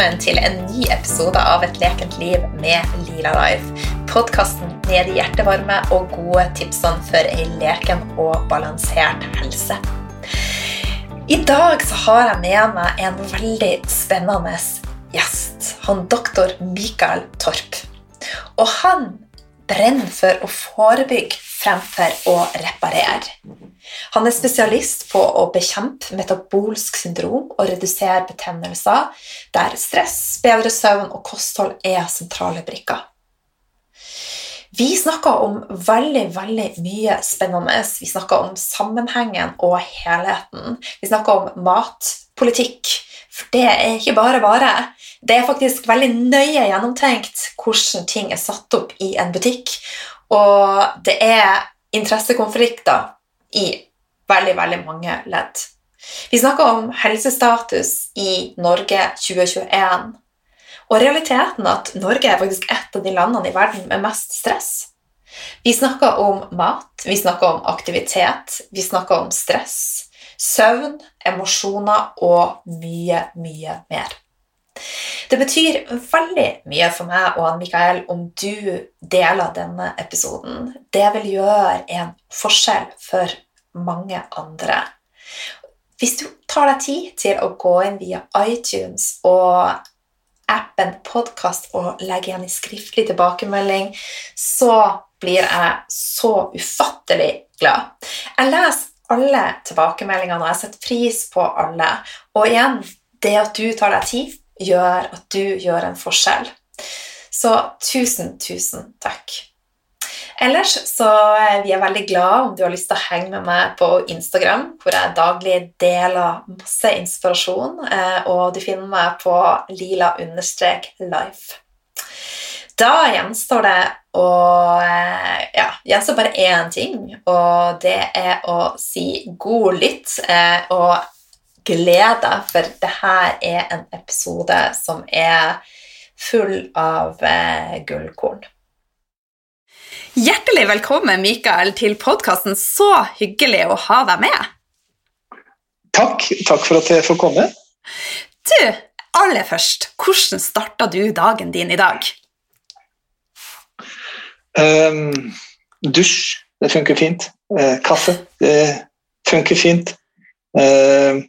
Velkommen til en ny episode av Et lekent liv med Lila Life. Podkasten med de hjertevarme og gode tipsene for ei leken og balansert helse. I dag så har jeg med meg en veldig spennende gjest. Han doktor Mikael Torp. Og han brenner for å forebygge fremfor å reparere. Han er spesialist på å bekjempe metabolsk syndrom og redusere betennelser, der stress, bedre søvn og kosthold er sentrale brikker. Vi snakker om veldig veldig mye spennende. Vi snakker om sammenhengen og helheten. Vi snakker om matpolitikk, for det er ikke bare bare. Det er faktisk veldig nøye gjennomtenkt hvordan ting er satt opp i en butikk. Og det er interessekonflikter i veldig, veldig mange ledd. Vi snakker om helsestatus i Norge 2021. Og realiteten at Norge er faktisk et av de landene i verden med mest stress. Vi snakker om mat, vi snakker om aktivitet, vi snakker om stress, søvn, emosjoner og mye, mye mer. Det betyr veldig mye for meg og Mikael om du deler denne episoden. Det vil gjøre en forskjell for mange andre. Hvis du tar deg tid til å gå inn via iTunes og appen podkast og legge igjen i skriftlig tilbakemelding, så blir jeg så ufattelig glad. Jeg leser alle tilbakemeldingene, og jeg setter pris på alle. Og igjen, det at du tar deg tid, gjør at du gjør en forskjell. Så tusen, tusen takk. Ellers så er vi veldig glad om du har lyst til å henge med meg på Instagram, hvor jeg daglig deler masse inspirasjon, eh, og du finner meg på lila-life. Da gjenstår det å eh, Ja, gjenstår bare én ting, og det er å si god lytt eh, og gled deg, for det her er en episode som er full av gullkorn. Hjertelig velkommen, Mikael, til podkasten. Så hyggelig å ha deg med. Takk. Takk for at jeg får komme. Du, aller først, hvordan starta du dagen din i dag? Um, dusj. Det funker fint. Uh, kaffe. Det funker fint. Uh,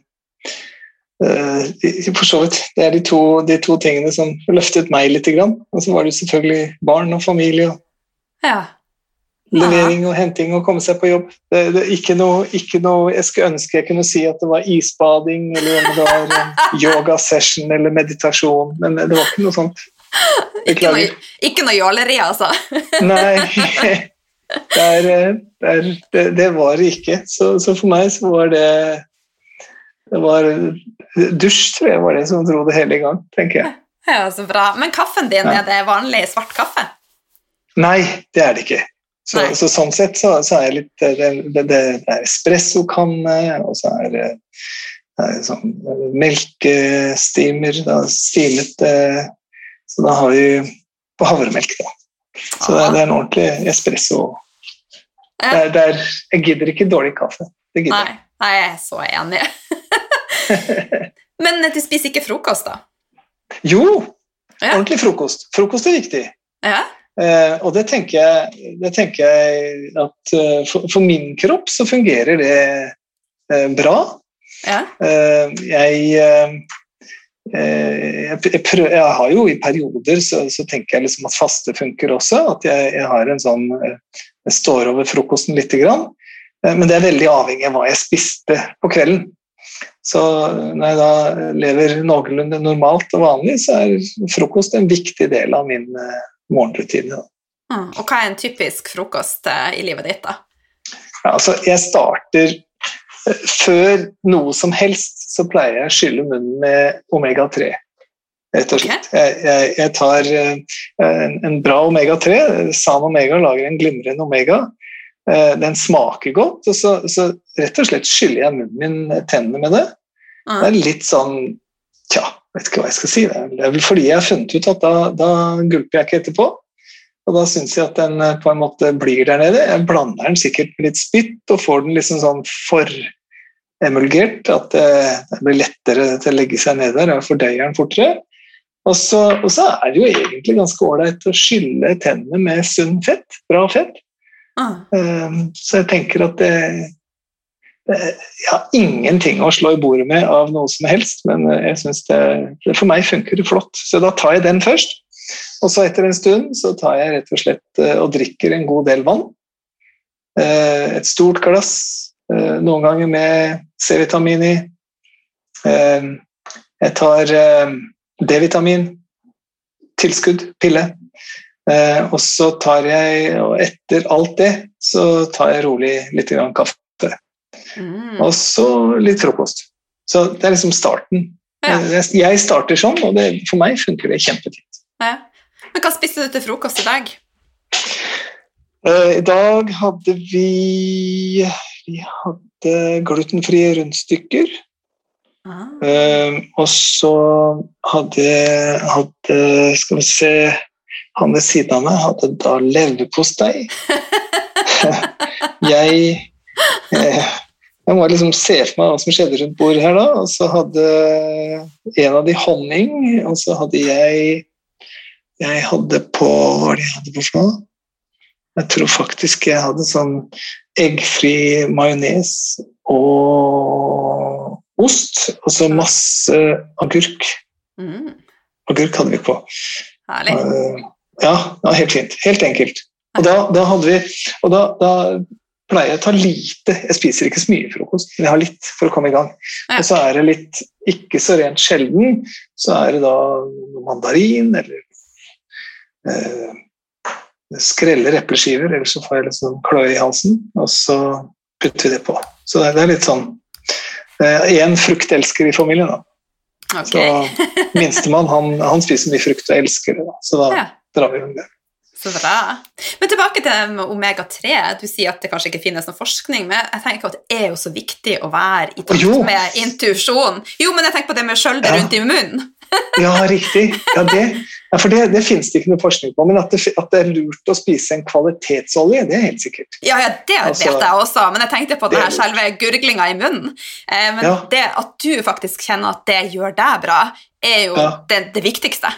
uh, for så vidt. Det er de to, de to, tingene som løftet meg litt. Og så var det selvfølgelig barn og familie. og ja. Levering og henting og komme seg på jobb. Det, det, ikke, noe, ikke, noe, Jeg skulle ønske jeg kunne si at det var isbading eller om det var yoga-session eller meditasjon, men det var ikke noe sånt. Ikke noe, noe jåleri, altså? Nei. Det, er, det, det, var det ikke. Så, så, for meg så var det det var Dusj, tror jeg var det som dro det hele i gang, tenker jeg. Ja, så bra. Men kaffen din, ja. er det vanlig svart kaffe? Nei, det er det ikke. Så, så sånn sett så, så, er litt det, det, det er espressokanne, og så er det, det er sånn melkestimer, da, stimet eh, Så da har vi på havremelk, da. Så det, er en ordentlig espresso. Det er, det er, jeg gidder ikke dårlig kaffe. Det gidder jeg. Nei, jeg er så enig. Men du spiser ikke frokost, da? Jo, ordentlig frokost. Frokost er viktig. Ja. Eh, og det tenker, jeg, det tenker jeg at uh, for, for, min kropp så fungerer det uh, bra. Ja. Uh, jeg, jeg, prøver, jeg, har jo i perioder så, så, tenker jeg liksom at faste funker også. At jeg, jeg har en sånn Jeg står over frokosten lite grann. men det er veldig avhengig av hva jeg spiste på kvelden. Så når jeg da lever noenlunde normalt og vanlig, så er frokost en viktig del av min morgenrutine. Mm. Og hva er en typisk frokost eh, i livet ditt, da? Ja, altså, jeg starter eh, Før noe som helst så pleier jeg å skylle munnen med omega-3. Rett og slett. Okay. Jeg, jeg, jeg, tar uh, en, en, bra omega-3. San Omega lager en glimrende omega. Den smaker godt, og så, så, rett og slett skyller jeg munnen min tennene med det. Mm. Det er litt sånn Tja, vet ikke hva jeg skal si. Det er vel fordi jeg har funnet ut at da, da gulper jeg ikke etterpå. Og da syns jeg at den eh, på en måte blir der nede. Jeg blander den sikkert med litt spytt og får den liksom sånn for emulgert, at det, det blir lettere til å legge seg ned der. Jeg fordøyer den fortere. Og så, og så, er det jo egentlig ganske ålreit å skylle tennene med sunn fett. Bra fett. Ah. Um, så jeg tenker at det, Jeg har ingenting å slå i bordet med av noe som helst, men jeg synes det, for meg funker det flott. Så da tar jeg den først. Og så etter en stund så tar jeg rett og slett eh, og drikker en god del vann. Uh, et stort glass, noen ganger med C-vitamin i. Jeg tar D-vitamin, tilskudd, pille. Eh, og så tar jeg, og etter alt det, så tar jeg rolig litt kaffe. Mm. Og så litt frokost. Så det er liksom starten. Ja. Eh, jeg starter sånn, og det, for meg funker det kjempefint. Ja. Men hva spiste du til frokost i dag? Uh, I dag hadde vi Vi hadde glutenfrie rundstykker. Uh, og så hadde, hadde Skal vi se Han ved siden av meg hadde da leverpostei. jeg eh, jeg må liksom se for meg hva som skjedde rundt bordet her da. Og så hadde en av de honning, og så hadde jeg Jeg hadde på Hva var det jeg hadde på for? Jeg tror faktisk jeg hadde sånn eggfri majones og ost, og så masse agurk. Mm. Agurk hadde vi på. Herlig. Uh, ja, ja, helt fint. Helt enkelt. Og da, da hadde vi Og da, da, pleier å ta lite Jeg spiser ikke så mye frokost, men jeg har litt for å komme i gang. Ja. Og så er det litt ikke så rent sjelden, så er det da mandarin eller eh, skreller epleskiver, eller så får jeg litt sånn kløe i halsen, og så putter vi det på. Så det er litt sånn én fruktelsker i familien. da. Okay. Så minstemann han, han, spiser mye frukt og elsker det, da. så da ja. drar vi med det. Så bra. Men tilbake til omega-3. Du sier at det kanskje ikke finnes noen forskning, men jeg tenker at det er jo så viktig å være i takt med intuisjon. Jo, men jeg tenker på det med skjøldet ja. rundt i munnen. ja, riktig. Ja, det, ja, for det, det, finnes det ikke noe forskning på. Men at det, at det, er lurt å spise en kvalitetsolje, det er helt sikkert. Ja, ja det altså, vet jeg også, men jeg tenkte på denne selve gurglinga i munnen. Eh, men ja. det at du faktisk kjenner at det gjør deg bra, er jo det, det viktigste.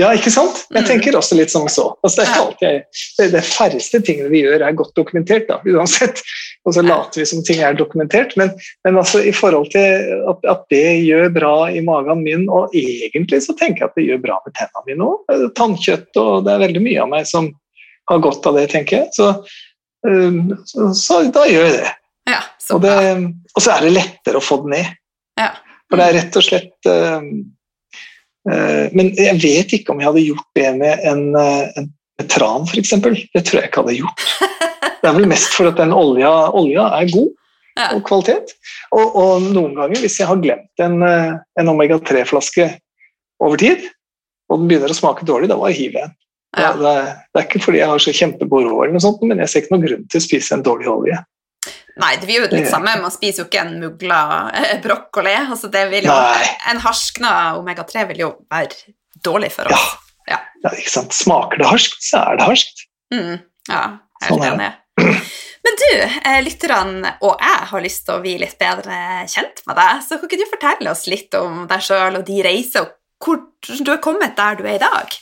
Ja, ikke sant? Jeg mm. tenker også litt som så. Altså, det, er alltid, det, det færreste tingene vi gjør, er godt dokumentert, da, uansett. Og så later vi som ting er dokumentert. Men, men altså, i forhold til at, at, det gjør bra i magen min, og egentlig så tenker jeg at det gjør bra med tennene mine òg. Tannkjøtt og det er veldig mye av meg som har godt av det, tenker jeg. Så, um, så, så da gjør jeg det. Ja, og, det og, så er det lettere å få det ned. Ja. For det er rett og slett um, men jeg vet ikke om jeg hadde gjort det med en, eh, en tran, f.eks. Det tror jeg ikke hadde gjort. Det er vel mest for at den olja, olja er god ja. og kvalitet. Og, og, noen ganger, hvis jeg har glemt en, eh, en omega-3-flaske over tid, og den begynner å smake dårlig, da bare hiver jeg den. Ja. Det, det, er, ikke fordi jeg har så kjempegod råd, men jeg ser ikke noen grunn til å spise en dårlig olje. Nei, det blir jo litt samme. Man spiser jo ikke en mugla eh, brokkoli. Altså det vil jo, en harskna omega-3 vil jo være dårlig for oss. Ja. ja. ja. ikke sant. Smaker det harskt, så er det harskt. Mm, ja, helt sånn enig. Men du, eh, lytterne og jeg har lyst til å bli litt bedre kjent med deg, så kan ikke du fortelle oss litt om deg sjøl og de reiser, og hvor du er kommet der du er i dag?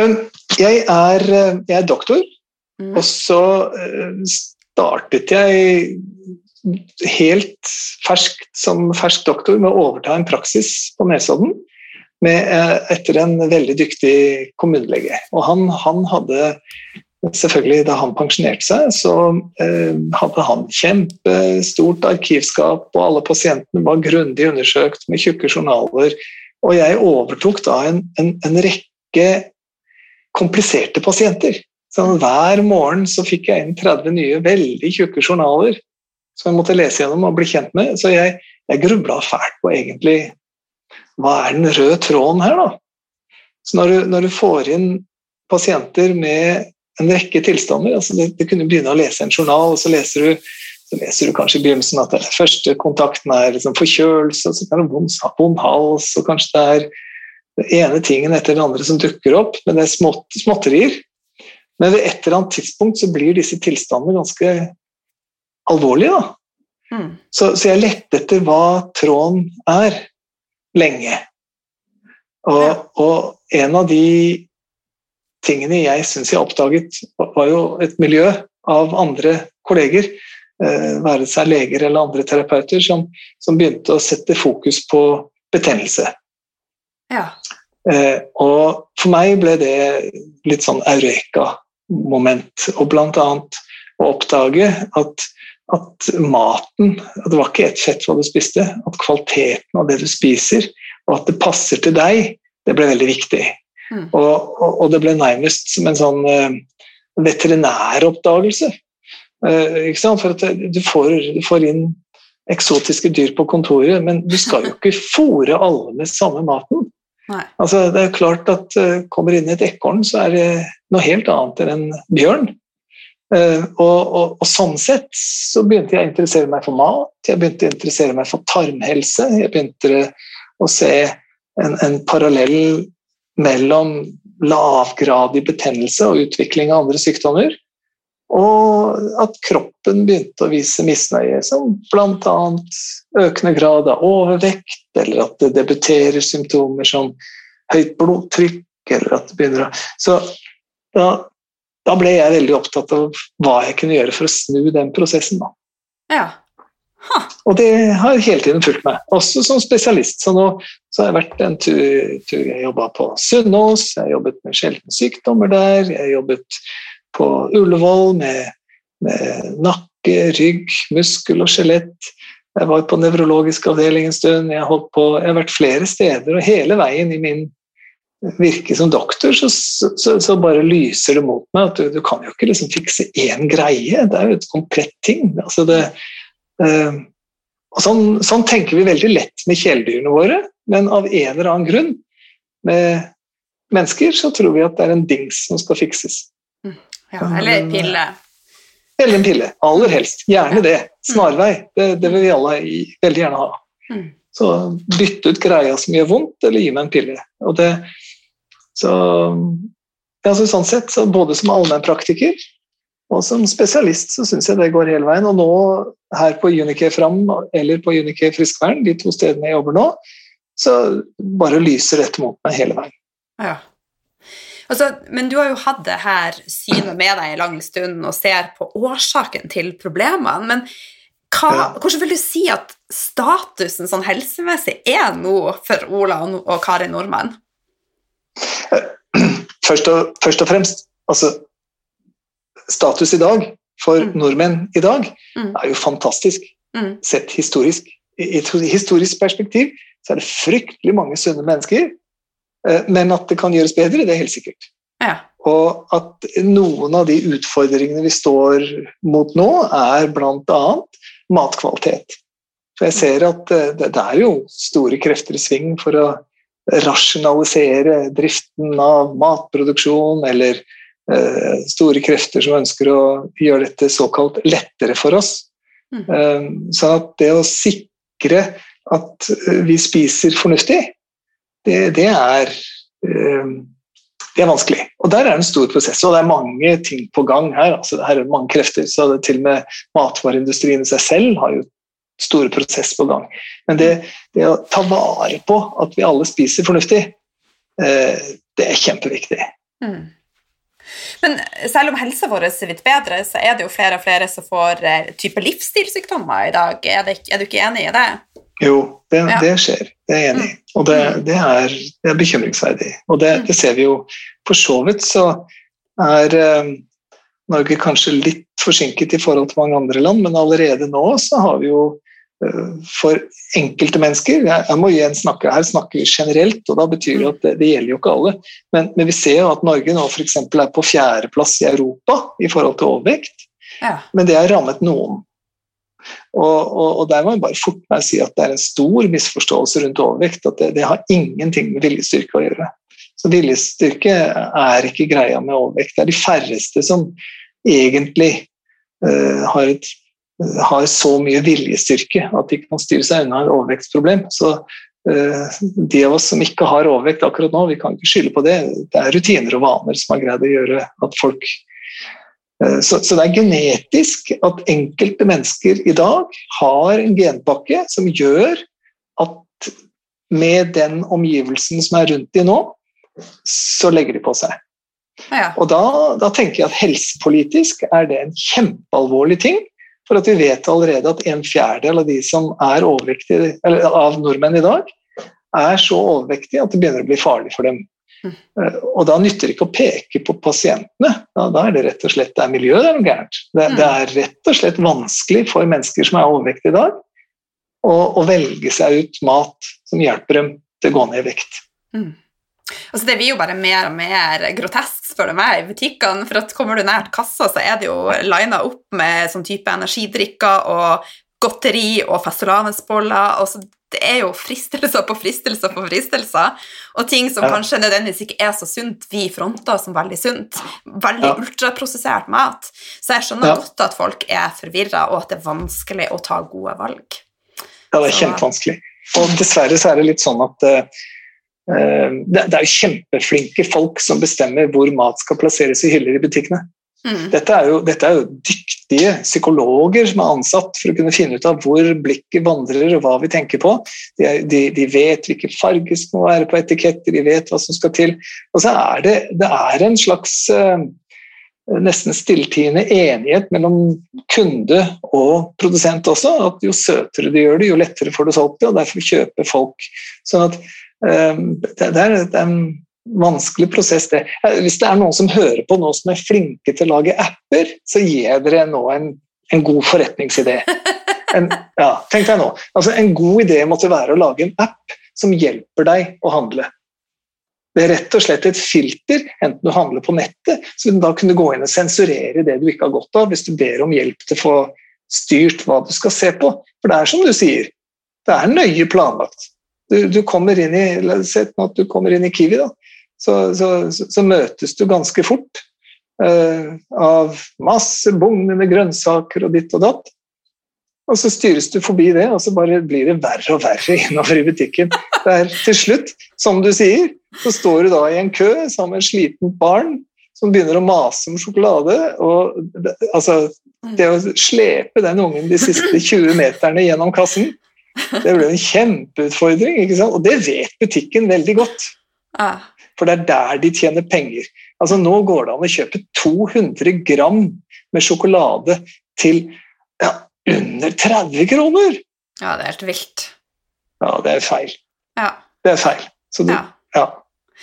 Um, jeg er, eh, jeg er doktor, mm. og så startet jeg helt ferskt som fersk doktor med å overta en praksis på Nesodden med, etter en veldig dyktig kommunelege. Og han, han, hadde selvfølgelig Da han pensjonerte seg, så eh, hadde han kjempestort arkivskap, og alle pasientene var grundig undersøkt med tjukke journaler. Og jeg overtok da en, en, en rekke kompliserte pasienter. Så hver morgen så fikk jeg inn 30 nye, veldig tjukke journaler som jeg måtte lese gjennom og bli kjent med. Så jeg, jeg grubla fælt på egentlig hva er den røde tråden her, da? Så når du, når du får inn pasienter med en rekke tilstander altså det, det kunne begynne å lese en journal, og så leser du, så leser du kanskje i begynnelsen at den første kontakten er liksom forkjølelse, så kan det være vond hals, og kanskje det er den ene tingen etter den andre som dukker opp, men det er smått, småtterier. Men ved et eller annet tidspunkt så blir disse tilstandene ganske alvorlige. da. Mm. Så, så, jeg lette etter hva tråden er, lenge. Og, ja. og en av de tingene jeg syns jeg oppdaget, var jo et miljø av andre kolleger, eh, være seg leger eller andre terapeuter, som, som begynte å sette fokus på betennelse. Ja. Eh, og for meg ble det litt sånn eureka-moment. Og annet å oppdage at, at maten at Det var ikke ett fett hva du spiste, at kvaliteten av det du spiser, og at det passer til deg, det ble veldig viktig. Mm. Og, og, og, det ble nærmest som en sånn uh, veterinæroppdagelse. Uh, ikke sant? For at du får, du får inn eksotiske dyr på kontoret, men du skal jo ikke fòre alle med samme maten. Altså, det er klart at uh, Kommer inn et ekorn, så er det noe helt annet enn en bjørn. Uh, og, og, og, sånn sett så begynte jeg å interessere meg for mat, jeg begynte å interessere meg for tarmhelse. Jeg begynte å se en, en parallell mellom lavgradig betennelse og utvikling av andre sykdommer. Og at kroppen begynte å vise misnøye, som bl.a. økende grad av overvekt, eller at det debuterer symptomer som høyt blodtrykk, eller at det begynner å Så da, da, ble jeg veldig opptatt av hva jeg kunne gjøre for å snu den prosessen. Da. Ja. Huh. Og det har hele tiden fulgt meg, også som spesialist. Så nå så har jeg vært en tur, tur jeg jobba på Sunnaas, jeg har jobbet med sjeldne sykdommer der, jeg har jobbet på Ullevål med, med nakke, rygg, muskel og skjelett. Jeg var på nevrologisk avdeling en stund, jeg, på, jeg, har vært flere steder, og hele veien i min virke som doktor, så, så, så bare lyser det mot meg at du, du kan jo ikke liksom fikse én greie. Det er jo et komplett ting. Altså det, uh, og sånn, sånn, tenker vi veldig lett med kjæledyrene våre, men av en eller annen grunn med mennesker så tror vi at det er en dings som skal fikses. Ja, eller en pille. Eller en pille. Aller helst. Gjerne det. Snarvei. Det, det vil vi alle veldig gjerne ha. Mm. Så bytte ut greia som gjør vondt, eller gi meg en pille. Og det, så, altså sånn sett, så både som allmennpraktiker og som spesialist så syns jeg det går hele veien. Og nå her på Unicare Fram eller på Unicare Friskvern, de to stedene jeg jobber nå, så bare lyser dette mot meg hele veien. Ja. Altså, men du har jo hatt det her synet med deg en lang stund og ser på årsaken til problemene. Men hva, ja. hvordan vil du si at statusen sånn helsemessig er nå for Ola og Kari Nordmann? Først og, først og fremst, altså Status i dag for mm. nordmenn i dag mm. er jo fantastisk, mm. sett historisk. I et historisk perspektiv så er det fryktelig mange sunne mennesker men at det kan gjøres bedre, det er helt sikkert. Ja. Og at noen av de utfordringene vi står mot nå, er bl.a. matkvalitet. For jeg ser at eh, det, er jo store krefter i sving for å rasjonalisere driften av matproduksjon, eller uh, store krefter som ønsker å gjøre dette såkalt lettere for oss. Mm. Sånn så at det å sikre at vi spiser fornuftig, det, det, er, eh, det, er vanskelig. Og der er det en stor prosess, og det er mange ting på gang her. altså det er mange krefter, så det, Til og med matvareindustrien i seg selv har jo store prosess på gang. Men det, det, å ta vare på at vi alle spiser fornuftig, eh, det er kjempeviktig. Mm. Men selv om helsa vår er litt bedre, så er det jo flere og flere som får eh, type livsstilssykdommer i dag. Er, det, er, du ikke enig i det? Jo, det, ja. det skjer. Det er jeg enig i. Mm. Og det, mm. det, er, det, er, bekymringsverdig. Og det, mm. ser vi jo for så vidt så er eh, Norge kanskje litt forsinket i forhold til mange andre land, men allerede nå så har vi jo eh, for enkelte mennesker jeg, jeg må igjen snakke, Her snakker vi generelt, og da betyr det at det, det gjelder jo ikke alle. Men, men, vi ser jo at Norge nå f.eks. er på fjerdeplass i Europa i forhold til overvekt. Ja. Men det har rammet noen. Og, og, og, der må jeg bare fort meg si at det er en stor misforståelse rundt overvekt. At det, det har ingenting med viljestyrke å gjøre. Så viljestyrke er ikke greia med overvekt. Det er de færreste som egentlig uh, har, et, har, så mye viljestyrke at de kan styre seg unna et overvektsproblem. Så uh, de av oss som ikke har overvekt akkurat nå, vi kan ikke skylde på det. Det er rutiner og vaner som har greid å gjøre at folk Eh, så, så, det er genetisk at enkelte mennesker i dag har en genpakke som gjør at med den omgivelsen som er rundt de nå, så legger de på seg. Ja. Og da, da, tenker jeg at helsepolitisk er det en kjempealvorlig ting. For at vi vet allerede at en fjerdedel av de som er overvektige, eller av nordmenn i dag, er så overvektige at det begynner å bli farlig for dem. Mm. Eh, og da nytter det ikke å peke på pasientene. Da, da er det rett og slett det er miljøet det er noe gærent. Det, mm. det, er rett og slett vanskelig for mennesker som er overvektige i dag, å, å, velge seg ut mat som hjelper dem til å gå ned i vekt. Mm. Altså det blir jo bare mer og mer grotesk, spør du meg, i butikkene. For at kommer du nært kassa, så er det jo lina opp med sånn type energidrikker og godteri og fastelavnsboller. Det er jo fristelser på fristelser på fristelser. Og ting som ja. kanskje nødvendigvis ikke er så sunt, vi fronter som veldig sunt. Veldig ja. ultraprosessert mat. Så jeg skjønner ja. godt at folk er forvirra, og at det er vanskelig å ta gode valg. Ja, det er så. kjempevanskelig. Og dessverre så er det litt sånn at uh, det, det, er jo kjempeflinke folk som bestemmer hvor mat skal plasseres i hyller i butikkene. Mm. Dette, er jo, dette, er jo, dyktige psykologer som er ansatt for å kunne finne ut av hvor blikket vandrer og hva vi tenker på. De, de, de vet hvilke farger som må være på etiketter, de vet hva som skal til. Og så er det, det er en slags uh, nesten stilltiende enighet mellom kunde og produsent også. At jo søtere du gjør det, jo lettere får du solgt det, og derfor kjøper folk. Sånn at Ehm, det, er, det er en vanskelig prosess, det. Hvis det er noen som hører på nå som er flinke til å lage apper, så gir jeg dere nå en, en god forretningsidé. En, ja, tenk deg nå. Altså, en god idé måtte være å lage en app som hjelper deg å handle. Det er rett og slett et filter, enten du handler på nettet, så du da kunne gå inn og sensurere det du ikke har godt av, hvis du ber om hjelp til å få styrt hva du skal se på. For det er som du sier, det er nøye planlagt du, du, kommer inn i la oss si at du kommer inn i Kiwi, da, så, så, så, møtes du ganske fort uh, av masse bugnende grønnsaker og ditt og datt. Og så styres du forbi det, og så bare blir det verre og verre innover i butikken. Der til slutt, som du sier, så står du da i en kø sammen med et slitent barn som begynner å mase om sjokolade. og det, altså, det å slepe den ungen de siste 20 meterne gjennom kassen det ble en kjempeutfordring, ikke sant? og det vet butikken veldig godt. Ah. For det er der de tjener penger. Altså Nå går det an å kjøpe 200 gram med sjokolade til ja, under 30 kroner! Ja, det er helt vilt. Ja, det er feil. Ja. Det er feil. Så du, ja. ja.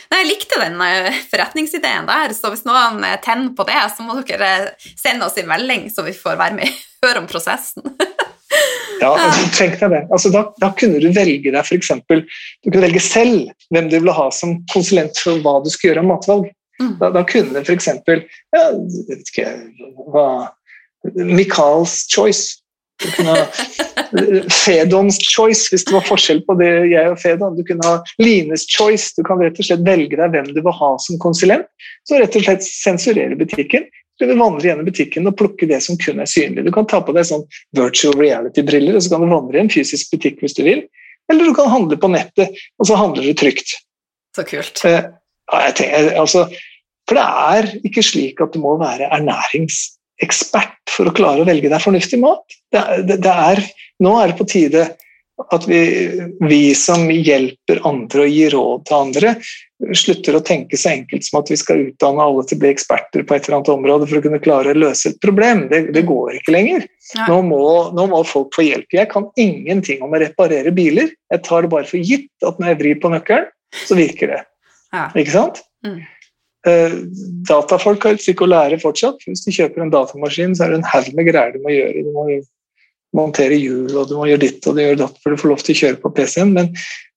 Nei, Jeg likte den eh, forretningsideen der, så hvis noen tenner på det, så må dere sende oss en melding, så vi får være med og høre om prosessen. Ja, altså, tenk deg det. Altså, da, da, kunne du velge deg for eksempel, Du kunne velge selv hvem du ville ha som konsulent for hva du skulle gjøre om matvalg. Mm. Da, da kunne f.eks. Ja, vet ikke hva Michaels Choice. Du kunne ha Fedons Choice, hvis det var forskjell på det jeg og Fedon. Du kunne ha Lines Choice. Du kan rett og slett velge deg hvem du vil ha som konsulent. Så rett og slett sensurere butikken Du vil vandre gjennom butikken og plukke det som kun er synlig. Du kan ta på deg sånn virtual reality-briller og så kan du vandre i en fysisk butikk hvis du vil. Eller du kan handle på nettet, og så handler du trygt. Så kult. Ja, jeg tenker, altså, for det er ikke slik at det må være ernæringsekspert for å klare å velge deg fornuftig mat. Det, det, det er, nå er det på tide at vi, vi, som hjelper andre og gir råd til andre, slutter å tenke så enkelt som at vi skal utdanne alle til å bli eksperter på et eller annet område for å kunne klare å løse et problem. Det, det går ikke lenger. Nå må, nå må, folk få hjelp. Jeg kan ingenting om å reparere biler. Jeg tar det bare for gitt at når jeg vrir på nøkkelen, så virker det. Ja. Ikke sant? Mm. Uh, datafolk har et stykke å lære fortsatt. Hvis du kjøper en datamaskin, så er det en haug med greier du må gjøre. Du må montere hjul, og du må gjøre ditt og du gjør datt for du får lov til å kjøre på PC-en. Men,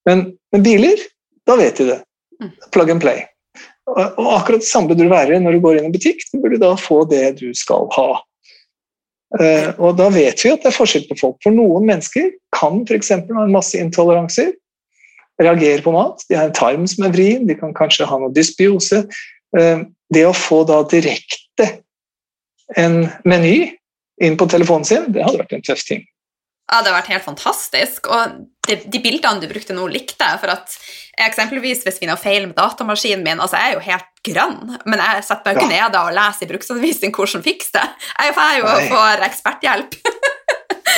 men, men biler, da vet de det. Plug and play. Og akkurat det samme burde det være når du går inn i butikk. Du burde da få det du skal ha. Uh, og da vet vi at det er forskjell på folk. For noen mennesker kan f.eks. ha en masse intoleranser, reagere på mat. De har en tarm som er vrien, de kan kanskje ha noe dysbiose. Eh, det å få da direkte en meny inn på telefonen sin, det hadde vært en tøff ting. Ja, det har vært helt fantastisk. Og de, de bildene du brukte nå, likte jeg. For at eksempelvis hvis vi har feil med datamaskinen min altså Jeg er jo helt grønn, men jeg setter meg jo ikke ja. ned og leser i bruksanvisning hvordan fikse det. Jeg er jo får eksperthjelp.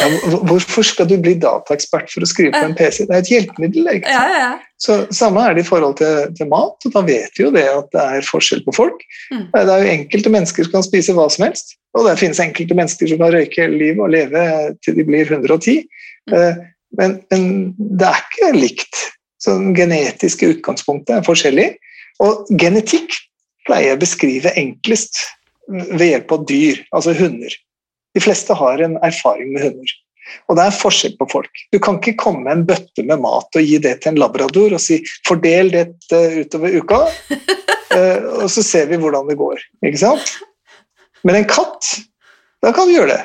Ja, hvorfor skal du bli dataekspert for å skrive på en PC? Det er et hjelpemiddel. ikke ja, ja, Så Samme er det i forhold til, til, mat. og Da vet vi jo det at det er forskjell på folk. Mm. Det er jo enkelte mennesker som kan spise hva som helst, og det finnes enkelte mennesker som kan røyke hele livet og leve til de blir 110. Mm. Eh, men, men, det er ikke likt. Så det genetiske utgangspunktet er forskjellig. Og genetikk pleier jeg å beskrive enklest ved hjelp av dyr, altså hunder. De fleste har en erfaring med hunder. Og det er forskjell på folk. Du kan ikke komme med en bøtte med mat og gi det til en labrador og si 'fordel dette utover uka', eh, og så ser vi hvordan det går. Ikke sant? Men en katt, da kan du gjøre det.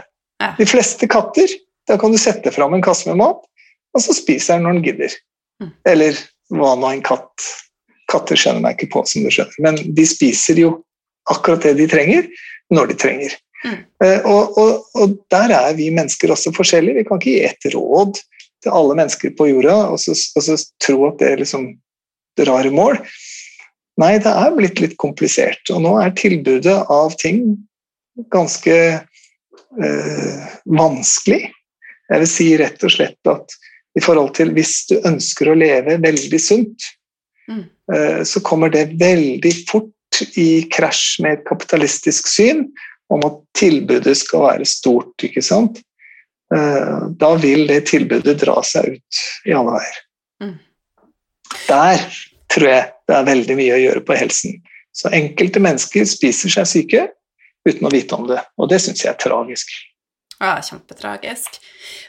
De fleste katter, da kan du sette fram en kasse med mat, og så spiser den når den gidder. Mm. Eller hva nå en katt Katter skjønner meg ikke på, som du skjønner, men de spiser jo akkurat det de trenger, når de trenger. Mm. Eh, og, og, og, der er vi mennesker også forskjellige. Vi kan ikke gi et råd til alle mennesker på jorda og så, og så tro at det er liksom rare mål. Nei, det er blitt litt komplisert. Og nå er tilbudet av ting ganske øh, vanskelig. Jeg vil si rett og slett at i forhold til hvis du ønsker å leve veldig sunt, mm. øh, så kommer det veldig fort i krasj med et kapitalistisk syn om at tilbudet skal være stort. ikke sant? Eh, da vil det tilbudet dra seg ut i alle veier. Mm. Der tror jeg det er veldig mye å gjøre på helsen. Så enkelte mennesker spiser seg syke uten å vite om det, og det syns jeg er tragisk. Ja, kjempetragisk.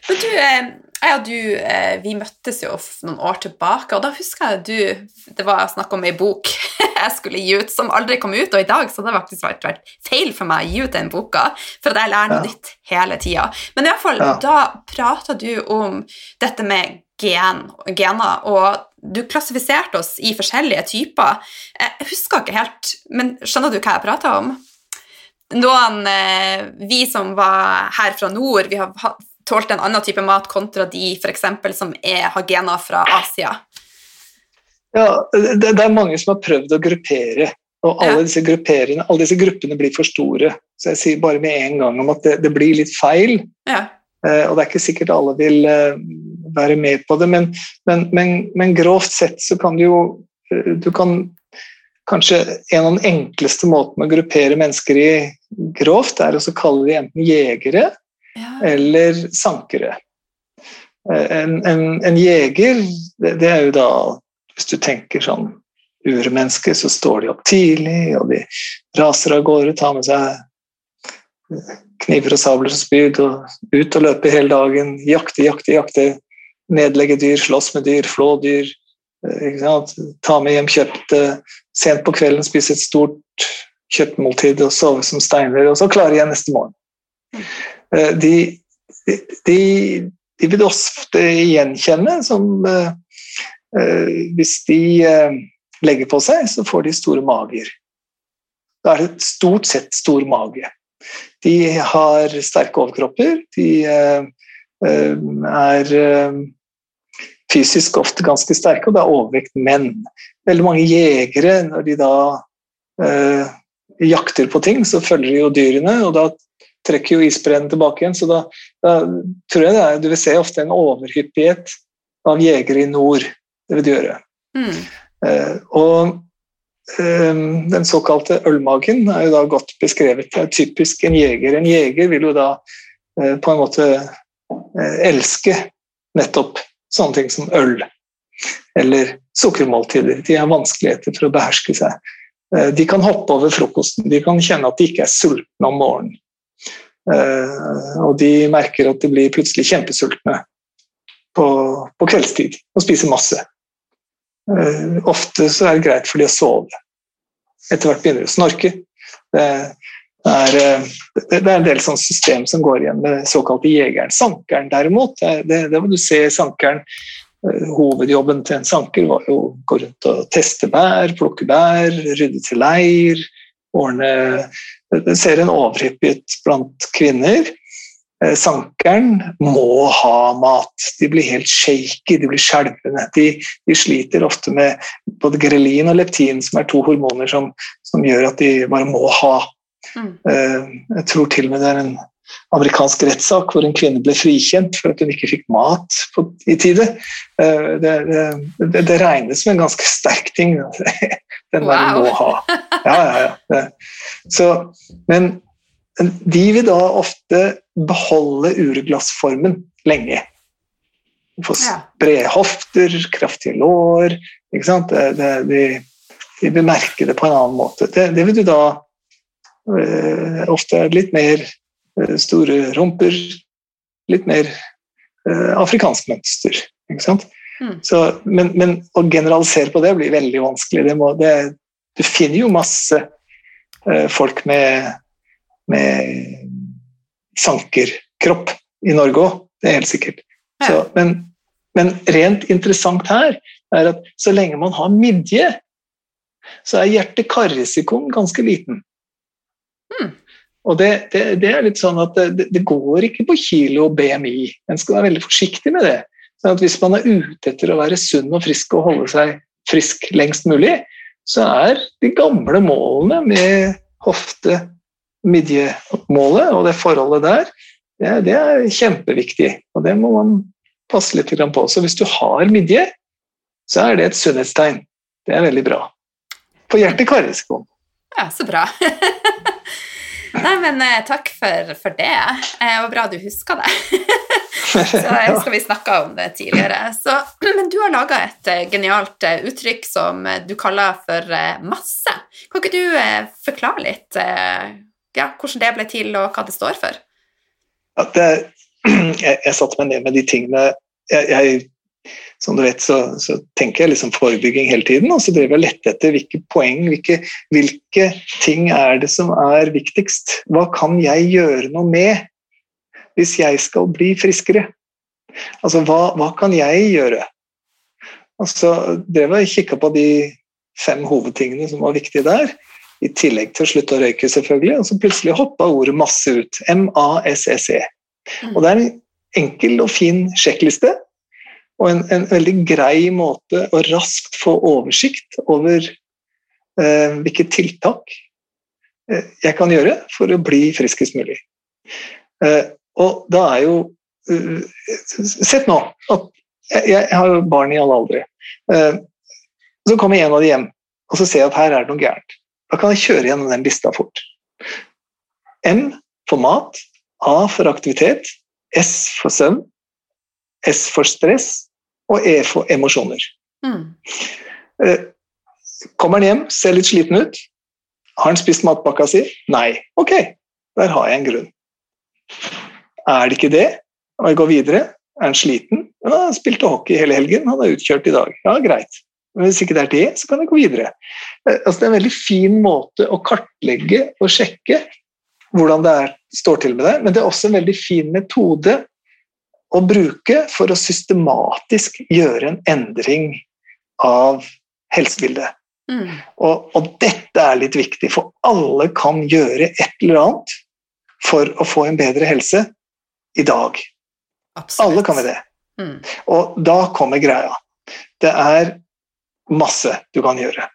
Men du, eh, jeg og du, eh, vi møttes jo noen år tilbake, og da husker jeg du Det var snakk om ei bok jeg skulle gi ut, som aldri kom ut, og i dag så hadde det faktisk vært, vært feil for meg å gi ut den boka, for at jeg lærer noe ja. nytt hele tida. Men i hvert fall, ja. da prata du om dette med gen, gener, og du klassifiserte oss i forskjellige typer. Jeg husker ikke helt, men skjønner du hva jeg prata om? Noen, eh, Vi som var her fra nord, vi har tålte en annen type mat kontra de for eksempel, som er, har gener fra Asia? Ja, det, det, er mange som har prøvd å gruppere, og alle, disse alle disse gruppene blir for store. Så jeg sier bare med en gang om at det, det blir litt feil. Ja. Eh, og det er ikke sikkert alle vil eh, være med på det, men, men, men, men, grovt sett så kan du jo eh, Du kan kanskje En av den enkleste måtene å gruppere mennesker i grovt, er å kalle de enten jegere ja. eller sankere. Eh, en, en, en jeger, det, det, er jo da Hvis du tenker sånn urmenneske, så står de opp tidlig, og de raser av gårde, tar med seg kniver og sabler og spyd og ut og løpe hele dagen. Jakte, jakte, jakte. Nedlegge dyr, slåss med dyr, flå dyr. Eh, ta med hjem kjøpte. Sent på kvelden spise et stort kjøttmåltid og sove som steiner, og så klare igjen neste morgen. Eh, de, de, de vil ofte gjenkjenne som eh, eh, Hvis de legger på seg, så får de store mager. Da er det stort sett stor mage. De har sterke overkropper. De er fysisk ofte ganske sterke, og det er overvekt menn. Veldig mange jegere, når de da eh, jakter på ting, så følger de jo dyrene, og da trekker jo isbreen tilbake igjen. Så da, da tror jeg det er, du vil se ofte en overhyppighet av jegere i nord. Det vil du gjøre. Mm. Eh, og eh, den såkalte ølmagen er jo da godt beskrevet. Det er typisk en jeger. En jeger vil jo da eh, på en måte eh, elske nettopp sånne ting som øl. Eller sukkermåltider. De har vanskeligheter for å beherske seg. Eh, de kan hoppe over frokosten, de kan kjenne at de ikke er sultne om morgenen. Eh, og de merker at de blir plutselig kjempesultne på, på kveldstid og spiser masse. Eh, ofte så er det greit for de å sove. Etter hvert begynner de å snorke. Det er, eh, det er en del sånn system som går igjen med såkalte jegeren. Sankeren derimot, det, det, må du se sankeren Hovedjobben til en sanker var jo å gå rundt og teste bær, plukke bær, rydde til leir, ordne ser en overhyppighet blant kvinner. eh, sankeren må ha mat. De blir helt shaky, de blir skjelvende. De, de, sliter ofte med både grelin og leptin, som er to hormoner som, som gjør at de bare må ha. Mm. Eh, jeg tror til og med det er en amerikansk rettssak hvor en kvinne ble frikjent for at hun ikke fikk mat på, i tide. Eh, det, det, det, regnes som en ganske sterk ting. Den wow. der må ha. Ja, ja, ja. Så, men de vil da ofte beholde urglassformen lenge. Få brede hofter, kraftige lår ikke sant? De, de, vil merke det på en annen måte. Det, det vil du da øh, Ofte litt mer øh, store rumper, litt mer øh, afrikansk mønster. Ikke sant? Mm. Så, men, men, å generalisere på det blir veldig vanskelig. Må, du finner jo masse folk med med sankerkropp i Norge òg. Det er helt sikkert. Så, men, men, rent interessant her er at så lenge man har midje, så er hjerte-kar-risikoen ganske liten. Mm. Og det, det, det, er litt sånn at det, det, går ikke på kilo og BMI. En skal være veldig forsiktig med det. Sånn at hvis man er ute etter å være sunn og frisk og holde seg frisk lengst mulig, så er de gamle målene med hofte, midjemålet og det forholdet der, det, det, er kjempeviktig. Og det må man passe litt på. Så hvis du har midje, så er det et sunnhetstegn. Det er veldig bra. På hjerte-kar-risikoen. Ja, så bra. Nei, men eh, takk for, for det. Eh, det var bra du huska det. så jeg husker vi snakka om det tidligere. Så, men du har laga et uh, genialt uh, uttrykk som uh, du kaller for masse. Kan ikke du forklare litt ja, hvordan det ble til, og hva det står for? Det, jeg, jeg satte meg ned med de tingene jeg, jeg som du vet, så, så, tenker jeg liksom forebygging hele tiden, og så driver jeg lette etter hvilke poeng, hvilke, hvilke, ting er det som er viktigst. Hva kan jeg gjøre noe med hvis jeg skal bli friskere? Altså, hva, hva kan jeg gjøre? Altså, drev jeg kikka på de fem hovedtingene som var viktige der. I tillegg til å slutte å røyke, selvfølgelig. Og så plutselig hoppa ordet masse ut. M-A-S-S-E. Mm. Og det er en enkel og fin sjekkliste. Og en, en veldig grei måte å raskt få oversikt over eh, hvilke tiltak eh, jeg kan gjøre for å bli friskest mulig. Eh, og da er jo uh, Sett nå at jeg, jeg har jo barn i alle aldre. Eh, så kommer en av de hjem, og så ser jeg at her er det noe gærent. Da kan jeg kjøre gjennom den lista fort. M for mat, A for aktivitet, S for søvn, S for stress og E for emosjoner. Mm. Eh, kommer han hjem, ser litt sliten ut. Har han spist matpakka si? Nei. Ok, der har jeg en grunn. Er det ikke det, og jeg går videre, er han sliten? Ja, han spilte hockey hele helgen, han er utkjørt i dag. Ja, greit. Men hvis ikke det er det, så kan jeg gå videre. Eh, altså, det er en veldig fin måte å kartlegge og sjekke hvordan det er, står til med det, men det er også en veldig fin metode å bruke for å systematisk gjøre en endring av helsebildet. Mm. Og, og, dette er litt viktig, for alle kan gjøre et eller annet for å få en bedre helse i dag. Absolutt. Alle kan vi det. Mm. Og da kommer greia. Det er masse du kan gjøre.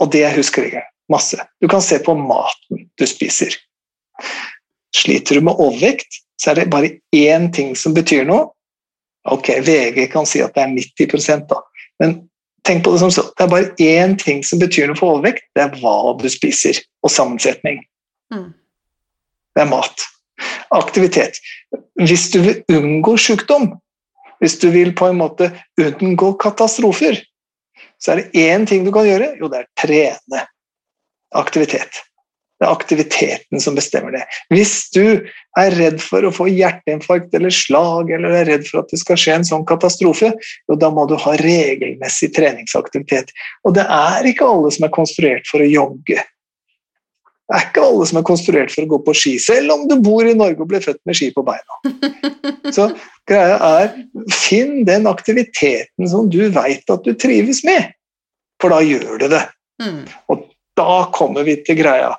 Og det husker jeg. Masse. Du kan se på maten du spiser. Sliter du med overvekt, så er det bare én ting som betyr noe. Ok, VG kan si at det er 90 da. men tenk på det som så. Det er bare én ting som betyr noe for overvekt. Det er hva du spiser, og sammensetning. Mm. Det er mat. Aktivitet. Hvis du vil unngå sykdom, hvis du vil på en måte unngå katastrofer, så er det én ting du kan gjøre. Jo, det er trene. Aktivitet. Det er aktiviteten som bestemmer det. Hvis du er redd for å få hjerteinfarkt eller slag, eller er redd for at det skal skje en sånn katastrofe, jo, da må du ha regelmessig treningsaktivitet. Og det er ikke alle som er konstruert for å jogge. Det er ikke alle som er konstruert for å gå på ski, selv om du bor i Norge og ble født med ski på beina. Så greia er finn den aktiviteten som du veit at du trives med, for da gjør du det. Mm. Og da kommer vi til greia.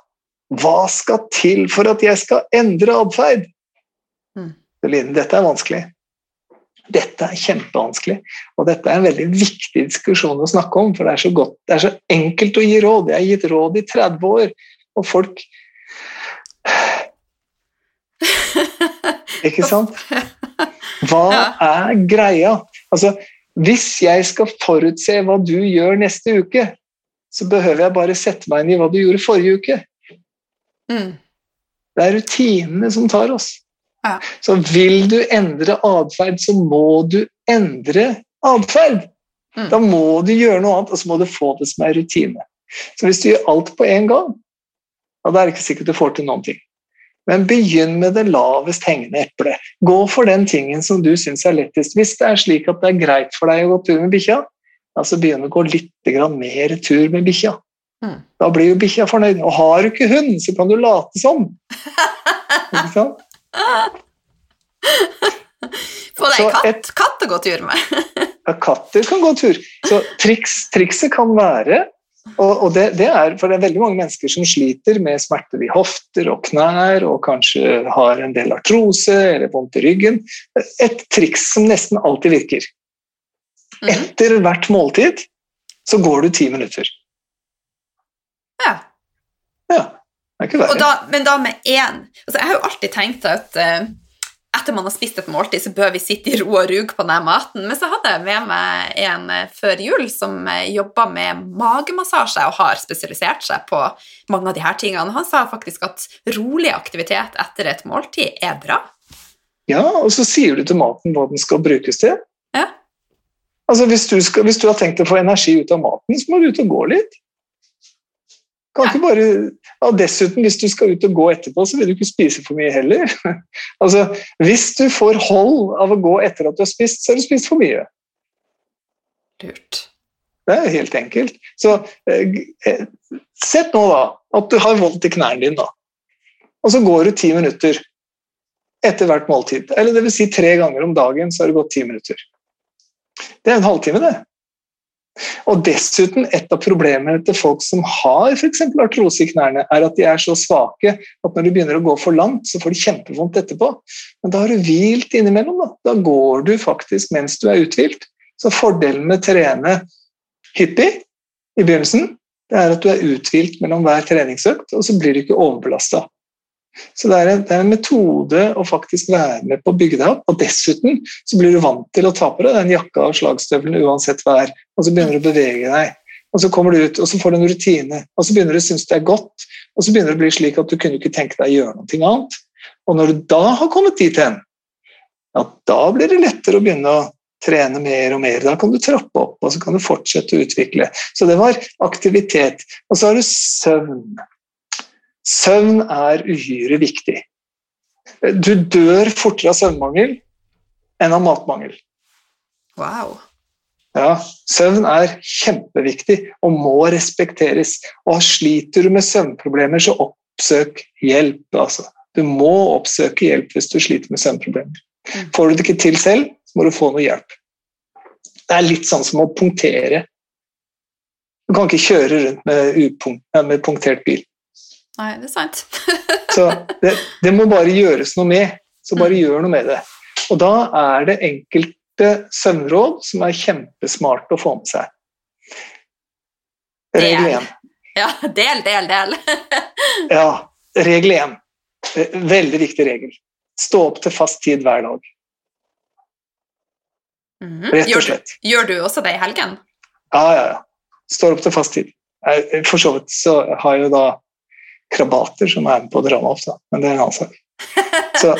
Hva skal til for at jeg skal endre atferd? Mm. Dette er vanskelig. Dette er kjempevanskelig, og dette er en veldig viktig diskusjon å snakke om, for det er så, godt, det er så enkelt å gi råd. Jeg har gitt råd i 30 år, og folk Ikke sant? Hva er greia? Altså, hvis jeg skal forutse hva du gjør neste uke, så behøver jeg bare sette meg inn i hva du gjorde forrige uke. Mm. Det er rutinene som tar oss. Ja. Så vil du endre atferd, så må du endre atferd. Mm. Da må du gjøre noe annet, og så må du få det som er rutine. Så hvis du gjør alt på en gang, ja, da er det ikke sikkert du får til noen ting. Men begynn med det lavest hengende eplet. Gå for den tingen som du syns er lettest. Hvis det er slik at det er greit for deg å gå tur med bikkja, ja, så begynn å gå litt mer tur med bikkja. Mm. Da blir jo bikkja fornøyd. Og har du ikke hund, så kan du late som. Ikke sant? Få deg katt, et- katt å gå tur med. Ja, katter kan gå tur. Så triks, trikset kan være og, og det, det er, for det er veldig mange mennesker som sliter med smerter i hofter og knær og kanskje har en del artrose eller vondt i ryggen. Et triks som nesten alltid virker. Mhm. Etter hvert måltid så går du ti minutter. Ja. Ja, det er ikke verre. men da med én altså Jeg har jo alltid tenkt at eh, etter man har spist et måltid, så bør vi sitte i ro og rug på den maten. Men så hadde jeg med meg en eh, før jul som eh, jobba med magemassasje og har spesialisert seg på mange av de her tingene. Han sa faktisk at rolig aktivitet etter et måltid er bra. Ja, og så sier du til maten hva den skal brukes til. Ja. Altså hvis du, skal, hvis du har tenkt å få energi ut av maten, så må du ut og gå litt. Kan ikke bare, ja, dessuten, hvis du skal ut og gå etterpå, så vil du ikke spise for mye heller. altså, hvis du får hold av å gå etter at du har spist, så har du spist for mye. Lurt. Det er helt enkelt. Så eh, eh, sett nå da at du har vondt i knærne dine, da. Og så går du ti minutter etter hvert måltid. Eller det vil si tre ganger om dagen, så har det gått ti minutter. Det er en halvtime, det. Og dessuten, et av problemene til folk som har f.eks. artrose i knærne, er at de er så svake at når de begynner å gå for langt, så får de kjempevondt etterpå. Men da har du hvilt innimellom. Da, da går du faktisk mens du er uthvilt. Så fordelen med å trene hyppig i begynnelsen, det er at du er uthvilt mellom hver treningsøkt, og så blir du ikke overbelasta. Så det er, en, det er en metode å faktisk være med på å bygge deg opp, og dessuten så blir du vant til å ta på deg den jakka og slagstøvlene uansett vær, og så begynner du å bevege deg. Og så kommer du ut, og så får du en rutine, og så begynner du å synes det er godt, og så begynner det å bli slik at du kunne ikke tenke deg å gjøre noe annet. Og når du da har kommet dit hen, ja, da blir det lettere å begynne å trene mer og mer. Da kan du trappe opp, og så kan du fortsette å utvikle. Så det var aktivitet. Og så har du søvn. Søvn er uhyre viktig. Du dør fortere av søvnmangel enn av matmangel. Wow. Ja, Søvn er kjempeviktig og må respekteres. Og sliter du med søvnproblemer, så oppsøk hjelp. Altså. Du må oppsøke hjelp hvis du sliter med søvnproblemer. Mm. Får du det ikke til selv, så må du få noe hjelp. Det er litt sånn som å punktere. Du kan ikke kjøre rundt med, med punktert bil. Nei, det er sant. Så det, det må bare gjøres noe med. Så bare Mm. gjør noe med det. Og da er det enkelte søvnråd som er kjempesmart å få med seg. Regel 1. Ja, del, del, del. Ja, regel 1. Veldig viktig regel. Stå opp til fast tid hver dag. Mhm. Rett og slett. du, gjør du også det i helgen? Ja, ja, ja. Står opp til fast tid. For så vidt så har jeg jo da krabater som er med på å dra meg opp, da. men det er en annen sak. Så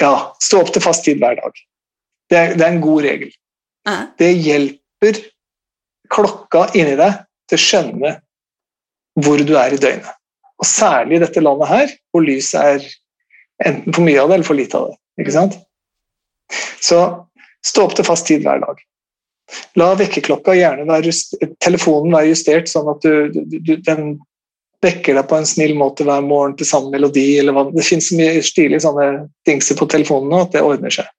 ja, stå opp til fast tid hver dag. Det er, det er en god regel. Det hjelper klokka inni deg til å skjønne hvor du er i døgnet. Og særlig i dette landet her, hvor lyset er enten for mye av det eller for lite av det. Ikke sant? Så stå opp til fast tid hver dag. La vekkerklokka gjerne være telefonen være justert sånn at du, du, du, den vekker deg på en snill måte hver morgen til samme melodi. Eller hva. Det finnes så mye stilige sånne dingser på telefonen nå at det ordner seg.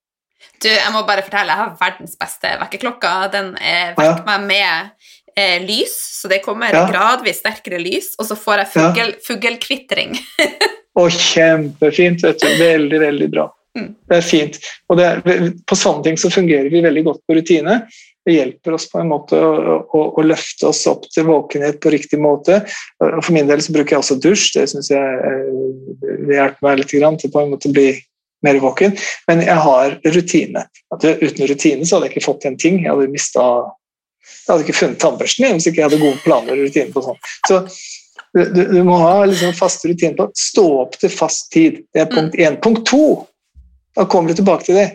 Du, jeg må bare fortelle, jeg har verdens beste vekkerklokke. Den eh, vekker meg med eh, lys, så det kommer ja. gradvis sterkere lys, og så får jeg fugl, ja. fuglekvitring. Å, kjempefint. vet du. Veldig, veldig bra. Mm. Det er fint. Og er, på sånne ting så fungerer vi veldig godt på rutine. Det hjelper oss på en måte å, å, å, løfte oss opp til våkenhet på riktig måte. For min del så bruker jeg også dusj. Det syns jeg det hjelper meg litt til på en måte å bli mer våken. Men jeg har rutine. uten rutine så hadde jeg ikke fått en ting. Jeg hadde mista jeg hadde ikke funnet tannbørsten hvis ikke jeg hadde gode planer og rutiner på sånn. Så du, du, må ha liksom faste rutiner på stå opp til fast tid. Det er punkt én. Mm. Punkt to, da kommer du tilbake til det.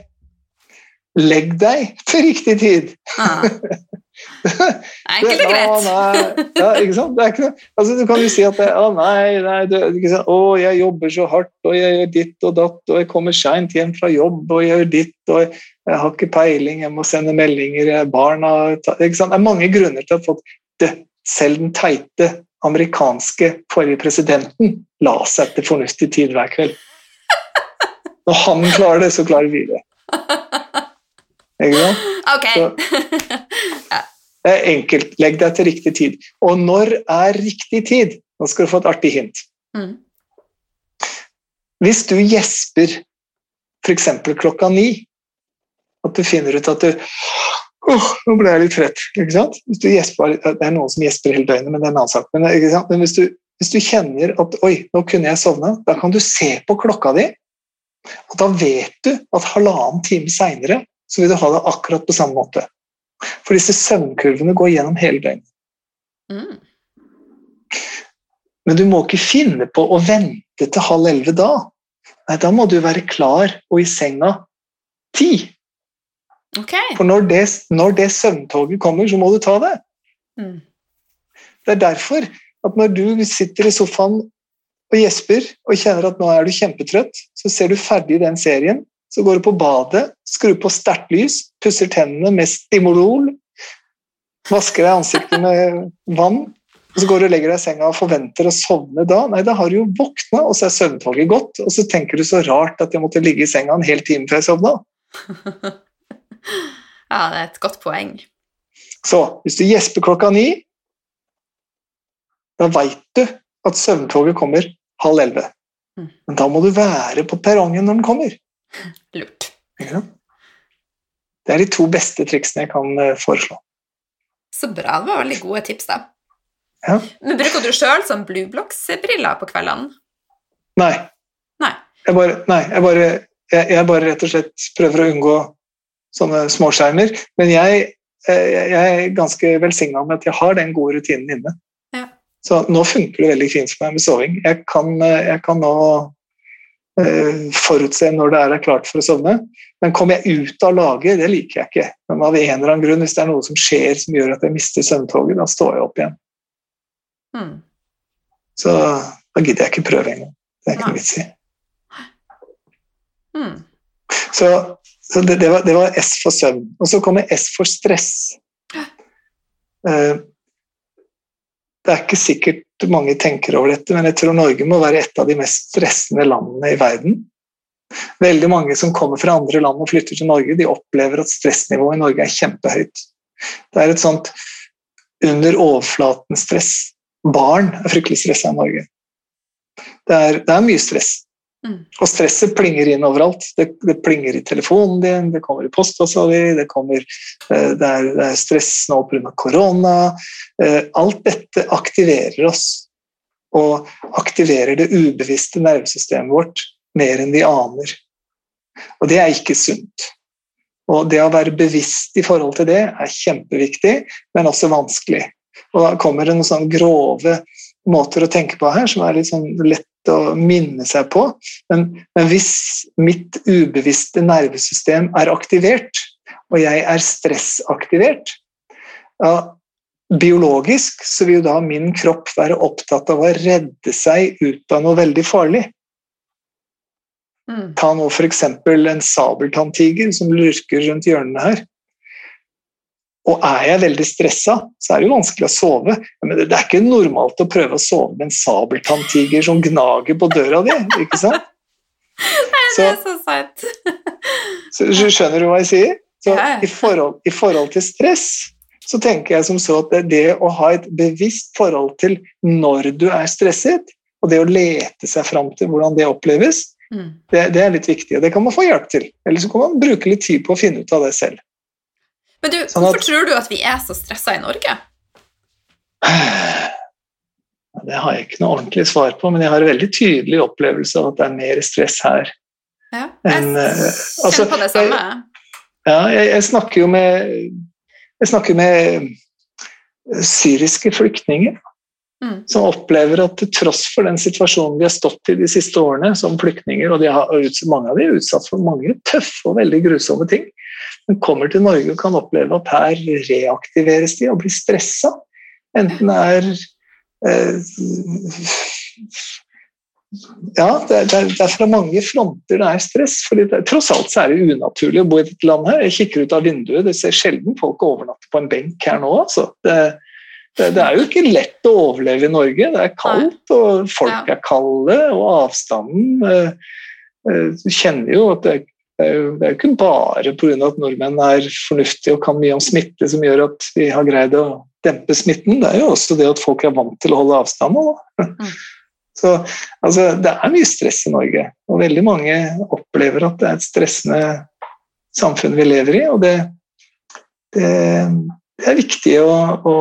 Legg deg til riktig tid. Ah. Enkelt og greit. ja, ikke sant? Det er ikke noe. Altså, du kan jo si at å, nei, nei det, å, jeg jobber så hardt, og jeg gjør ditt og datt, og jeg kommer seint hjem fra jobb, og jeg gjør ditt, og jeg, jeg har ikke peiling, jeg må sende meldinger, barna ikke sant? Det er mange grunner til at folk det, Selv den teite amerikanske forrige presidenten la seg til fornuftig tid hver kveld. Når han klarer det, så klarer vi det. Ikke sant? Ok. det er enkelt. Legg deg til riktig tid. Og når er riktig tid? Nå skal du få et artig hint. Mm. Hvis du gjesper f.eks. klokka ni, at du finner ut at du oh, nå ble jeg litt trett. ikke sant? Hvis du gjesper, Det er noen som gjesper hele døgnet, men det er en annen sak. Men, men hvis, du, hvis, du, kjenner at oi, nå kunne jeg sovne, da kan du se på klokka di, og da vet du at halvannen time seinere så vil du ha det akkurat på samme måte. For disse søvnkurvene går gjennom hele døgnet. Mm. Men du må ikke finne på å vente til halv elleve da. Nei, da må du være klar og i senga ti. Okay. For når det, når det, søvntoget kommer, så må du ta det. Mm. Det er derfor at når du sitter i sofaen og gjesper og kjenner at nå er du kjempetrøtt, så ser du ferdig den serien, så går du på badet, skrur på sterkt lys, pusser tennene med Stimolol, vasker deg ansiktet med vann, og så går du og legger deg i senga og forventer å sovne da. Nei, da har du jo våkna, og så er søvntoget gått, og så tenker du så rart at jeg måtte ligge i senga en hel time før jeg sovna. ja, det er et godt poeng. Så hvis du gjesper klokka ni, da veit du at søvntoget kommer halv elleve. Mm. Men da må du være på perrongen når den kommer. Lurt. Det er de to beste triksene jeg kan eh, foreslå. Så bra. Det var veldig gode tips, da. Ja. Men Bruker du sjøl sånn blueblocks-briller på kveldene? Nei. Nei. Jeg bare, nei, jeg bare, jeg, jeg bare rett og slett prøver å unngå sånne småskjermer. Men jeg, eh, jeg er ganske velsigna med at jeg har den gode rutinen inne. Ja. Så nå funker det veldig fint for meg med soving. Jeg kan, eh, jeg kan nå forutse når det er klart for å sovne. Men kommer jeg ut av laget, det liker jeg ikke. Men av en eller annen grunn, hvis det er noe som skjer som gjør at jeg mister søvntoget, da står jeg opp igjen. Mm. Så da gidder jeg ikke prøve engang. Det er ikke noe vits i. Mm. Så, så det, det, var, det, var, S for søvn. Og så kommer S for stress. Uh, det er ikke sikkert mange tenker over dette, men jeg tror Norge må være et av de mest stressende landene i verden. Veldig mange som kommer fra andre land og flytter til Norge, de opplever at stressnivået i Norge er kjempehøyt. Det er et sånt under overflaten-stress. Barn er fryktelig stressa i Norge. Det er, det er mye stress. Mm. Og stresset plinger inn overalt. Det, det, plinger i telefonen din, det kommer i postkassa di, det, eh, det, er, det er stress nå pga. korona. Eh, alt dette aktiverer oss, og aktiverer det ubevisste nervesystemet vårt mer enn vi aner. Og det er ikke sunt. Og det å være bevisst i forhold til det er kjempeviktig, men også vanskelig. Og da kommer det noen sånne grove måter å tenke på her som er litt sånn lett å minne seg på. Men, men, hvis mitt ubevisste nervesystem er aktivert, og jeg er stressaktivert ja, Biologisk så vil jo da min kropp være opptatt av å redde seg ut av noe veldig farlig. Mm. Ta nå f.eks. en sabeltanntiger som lurker rundt hjørnene her. Og er jeg veldig stressa, så er det jo vanskelig å sove. Men det er ikke normalt å prøve å sove med en sabeltanntiger som gnager på døra di, ikke sant? Nei, det er så sant. så Skjønner du hva jeg sier? Så i forhold, i forhold til stress så tenker jeg som så at det, det å ha et bevisst forhold til når du er stresset, og det å lete seg fram til hvordan det oppleves, mm. det, det, er litt viktig. Og det kan man få hjelp til. Eller så kan man bruke litt tid på å finne ut av det selv. Men du, sånn hvorfor at, tror du at vi er så stressa i Norge? Det har jeg ikke noe ordentlig svar på, men jeg har en veldig tydelig opplevelse av at det er mer stress her. Ja, jeg enn, uh, altså, på det samme. Jeg, ja, jeg, jeg, snakker jo med Jeg snakker med syriske flyktninger mm. som opplever at til tross for den situasjonen de har stått i de siste årene som flyktninger, og har, mange av de er utsatt for mange tøffe og veldig grusomme ting, men kommer til Norge og kan oppleve at her reaktiveres de og blir stressa. Enten det er Eh, ja, det er, fra mange fronter det er stress. det, Tross alt så er det unaturlig å bo i dette landet. her. Jeg kikker ut av vinduet, det ser sjelden folk overnatte på en benk her nå. altså. Det, det, det, er jo ikke lett å overleve i Norge. Det er kaldt, og folk er kalde, og avstanden eh, eh, Du kjenner jo at det, det er jo, det er jo ikke bare pga. at nordmenn er fornuftige og kan mye om smitte som gjør at vi har greid å dempe smitten, det er jo også det at folk er vant til å holde avstand. Mm. Så altså, det er mye stress i Norge, og veldig mange opplever at det er et stressende samfunn vi lever i, og det, det, det er viktig å, å,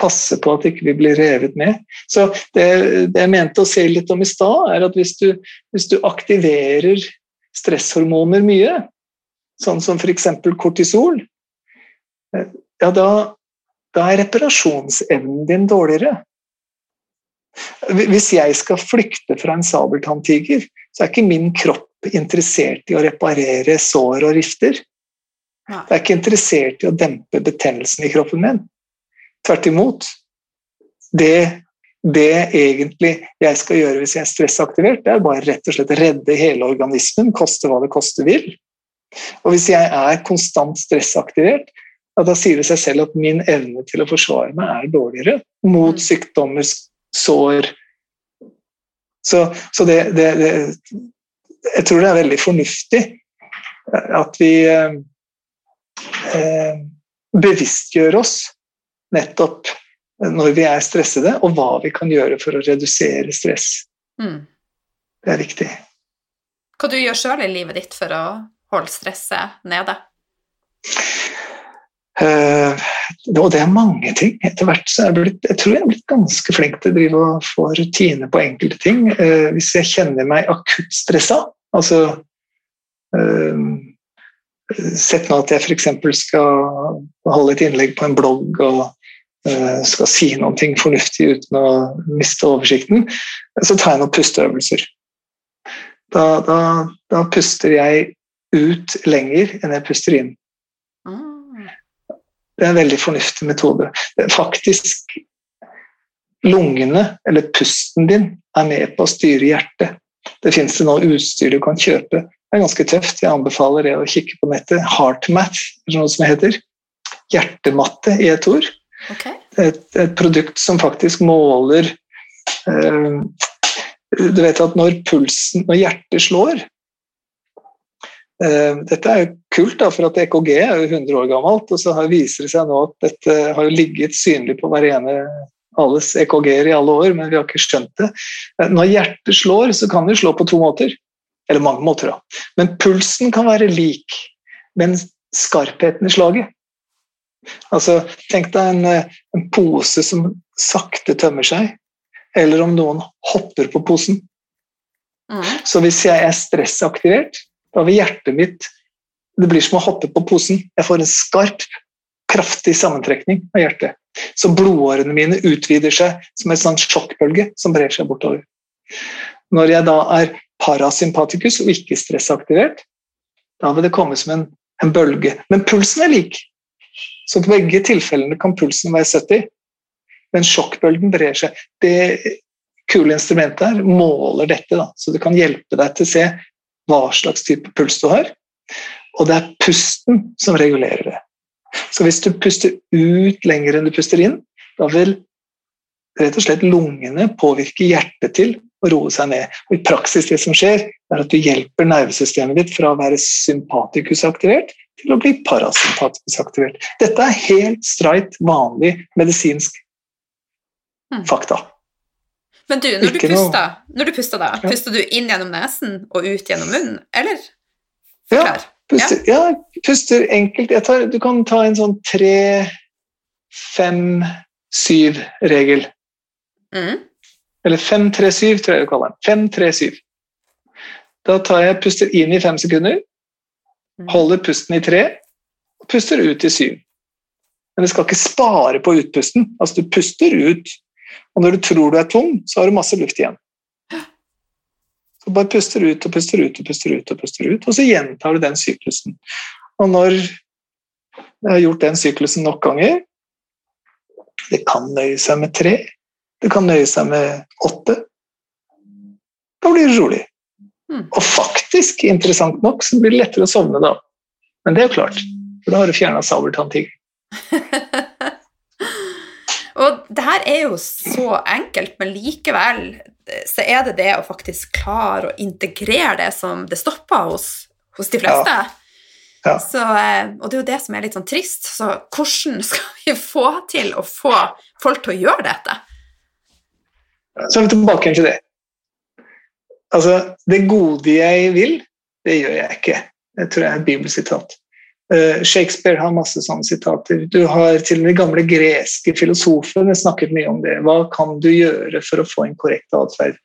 passe på at ikke vi ikke blir revet med. Så det, det, jeg mente å si litt om i stad, er at hvis du, hvis du aktiverer stresshormoner mye, sånn som f.eks. kortisol, ja, da da er reparasjonsevnen din dårligere. Hvis jeg skal flykte fra en sabeltanntiger, så er ikke min kropp interessert i å reparere sår og rifter. Jeg er ikke interessert i å dempe betennelsen i kroppen min. Tvert imot. Det, det egentlig jeg skal gjøre hvis jeg er stressaktivert, det er bare rett og slett redde hele organismen, koste hva det koste vil. Og hvis jeg er konstant stressaktivert, ja, da sier det seg selv at min evne til å forsvare meg er dårligere mot mm. sykdommer, sår Så, så det, det, det, Jeg tror det er veldig fornuftig at vi eh, eh, bevisstgjør oss nettopp når vi er stressede, og hva vi kan gjøre for å redusere stress. Mm. Det er viktig. Hva du gjør sjøl i livet ditt for å holde stresset nede? Uh, og det er mange ting. Etter hvert så er jeg blitt, jeg tror jeg er blitt ganske flink til å drive og få rutine på enkelte ting. Uh, hvis jeg kjenner meg akutt stressa, altså uh, Sett nå at jeg f.eks. skal holde et innlegg på en blogg og skal si noe fornuftig uten å miste oversikten, så tar jeg noen pusteøvelser. Da, da, da puster jeg ut lenger enn jeg puster inn. Det er en veldig fornuftig metode. Faktisk lungene, eller pusten din, er med på å styre hjertet. Det fins det nå utstyr du kan kjøpe. Det er ganske tøft. Jeg anbefaler det å kikke på nettet. Heartmath, eller noe som heter. Hjertematte i et ord. Okay. Et, et, produkt som faktisk måler eh, Du vet at når pulsen, når hjertet slår, Eh, dette er jo kult, da, for at EKG er jo 100 år gammelt. Og så viser det seg nå at dette har ligget synlig på hver ene alles EKG-er i alle år, men vi har ikke skjønt det. Eh, når hjertet slår, så kan det slå på to måter. Eller mange måter, da. Men pulsen kan være lik, men skarpheten i slaget Altså, Tenk deg en, eh, en pose som sakte tømmer seg, eller om noen hopper på posen. Mm. Så hvis jeg er stressaktivert, da vil hjertet mitt Det blir som å hoppe på posen. Jeg får en skarp, kraftig sammentrekning av hjertet. Så blodårene mine utvider seg som en sånn sjokkbølge som brer seg bortover. Når jeg da er parasympatikus og ikke stressaktivert, da vil det komme som en, en bølge. Men pulsen er lik. Så på begge tilfellene kan pulsen være 70, men sjokkbølgen brer seg. Det kule instrumentet her måler dette, da, så det kan hjelpe deg til å se hva slags type puls du har. Og det er pusten som regulerer det. Så hvis du puster ut lenger enn du puster inn, da vil rett og slett lungene påvirke hjertet til å roe seg ned. Og I praksis det som skjer, er at du hjelper nervesystemet ditt fra å være sympatikusaktivert til å bli parasympatisk aktivert. Dette er helt streit, vanlig medisinsk Mm. fakta. Men du, når du puster, noe- når du puster da, Ja. puster du inn gjennom nesen og ut gjennom munnen, eller? Ja, puster, ja, puster enkelt. Tar, du kan ta en sånn tre, fem, syv-regel. Mm. Eller fem, tre, syv, tror jeg du kaller den. Fem, tre, syv. Da tar jeg puster inn i fem sekunder. Holder pusten i tre, og puster ut i syv. Men du skal ikke spare på utpusten. Altså, du puster ut, og når du tror du er tom, så har du masse luft igjen. Så bare puster ut og puster ut og puster ut, og puster ut, og så gjentar du den syklusen. Og når jeg har gjort den syklusen nok ganger Det kan nøye seg med tre, det kan nøye seg med åtte. Da blir det rolig. Mm. Og faktisk, interessant nok, så blir det lettere å sovne da. Men det er jo klart, for da har du fjerna sabeltanntigeren. Og det her er jo så enkelt, men likevel så er det det å faktisk klare å integrere det som det stopper hos, hos de fleste. Ja. Så, eh, og det er jo det som er litt sånn trist. Så hvordan skal vi få til å få folk til å gjøre dette? Så er vi tilbake til det. Altså, det gode jeg vil, det gjør jeg ikke. Det tror jeg er et bibelsitat. Eh, Shakespeare har masse sånne sitater. Du har til og med de gamle greske filosofene snakket mye om det. Hva kan du gjøre for å få en korrekt atferd?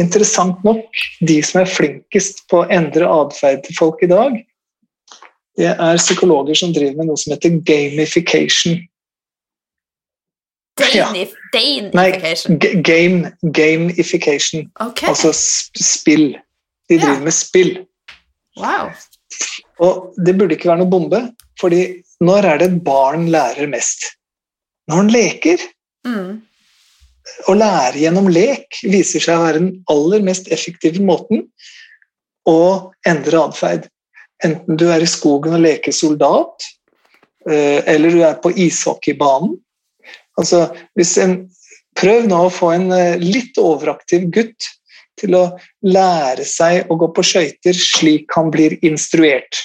Interessant nok, de som er flinkest på å endre atferd til folk i dag, det er psykologer som driver med noe som heter gamification. Danif Nei, game, gamification. Okay. Altså spill. De driver Ja. med spill. wow. Og det burde ikke være noe bombe, fordi når er det et barn lærer mest? Når han leker. Mm. Å lære gjennom lek viser seg å være den aller mest effektive måten å endre atferd. Enten du er i skogen og leker soldat, eh, eller du er på ishockeybanen. Altså, hvis en, prøv nå å få en eh, litt overaktiv gutt til å lære seg å gå på skøyter slik han blir instruert.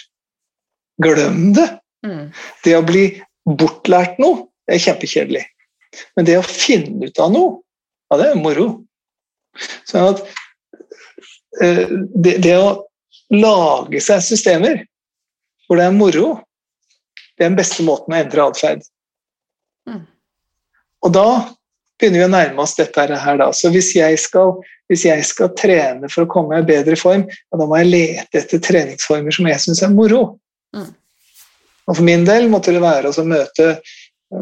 Glem det! Mm. Det å bli bortlært noe, det er kjempekjedelig. Men det å finne ut av noe, ja, det er moro. Sånn at eh, det, det å lage seg systemer hvor det er moro, det er den beste måten å endre atferd. Mm. Og da begynner vi å nærme oss dette her. Da. Så hvis jeg, skal, hvis jeg skal trene for å komme i bedre form, ja, da må jeg lete etter treningsformer som jeg syns er moro. Mm. Og for min del måtte det være å møte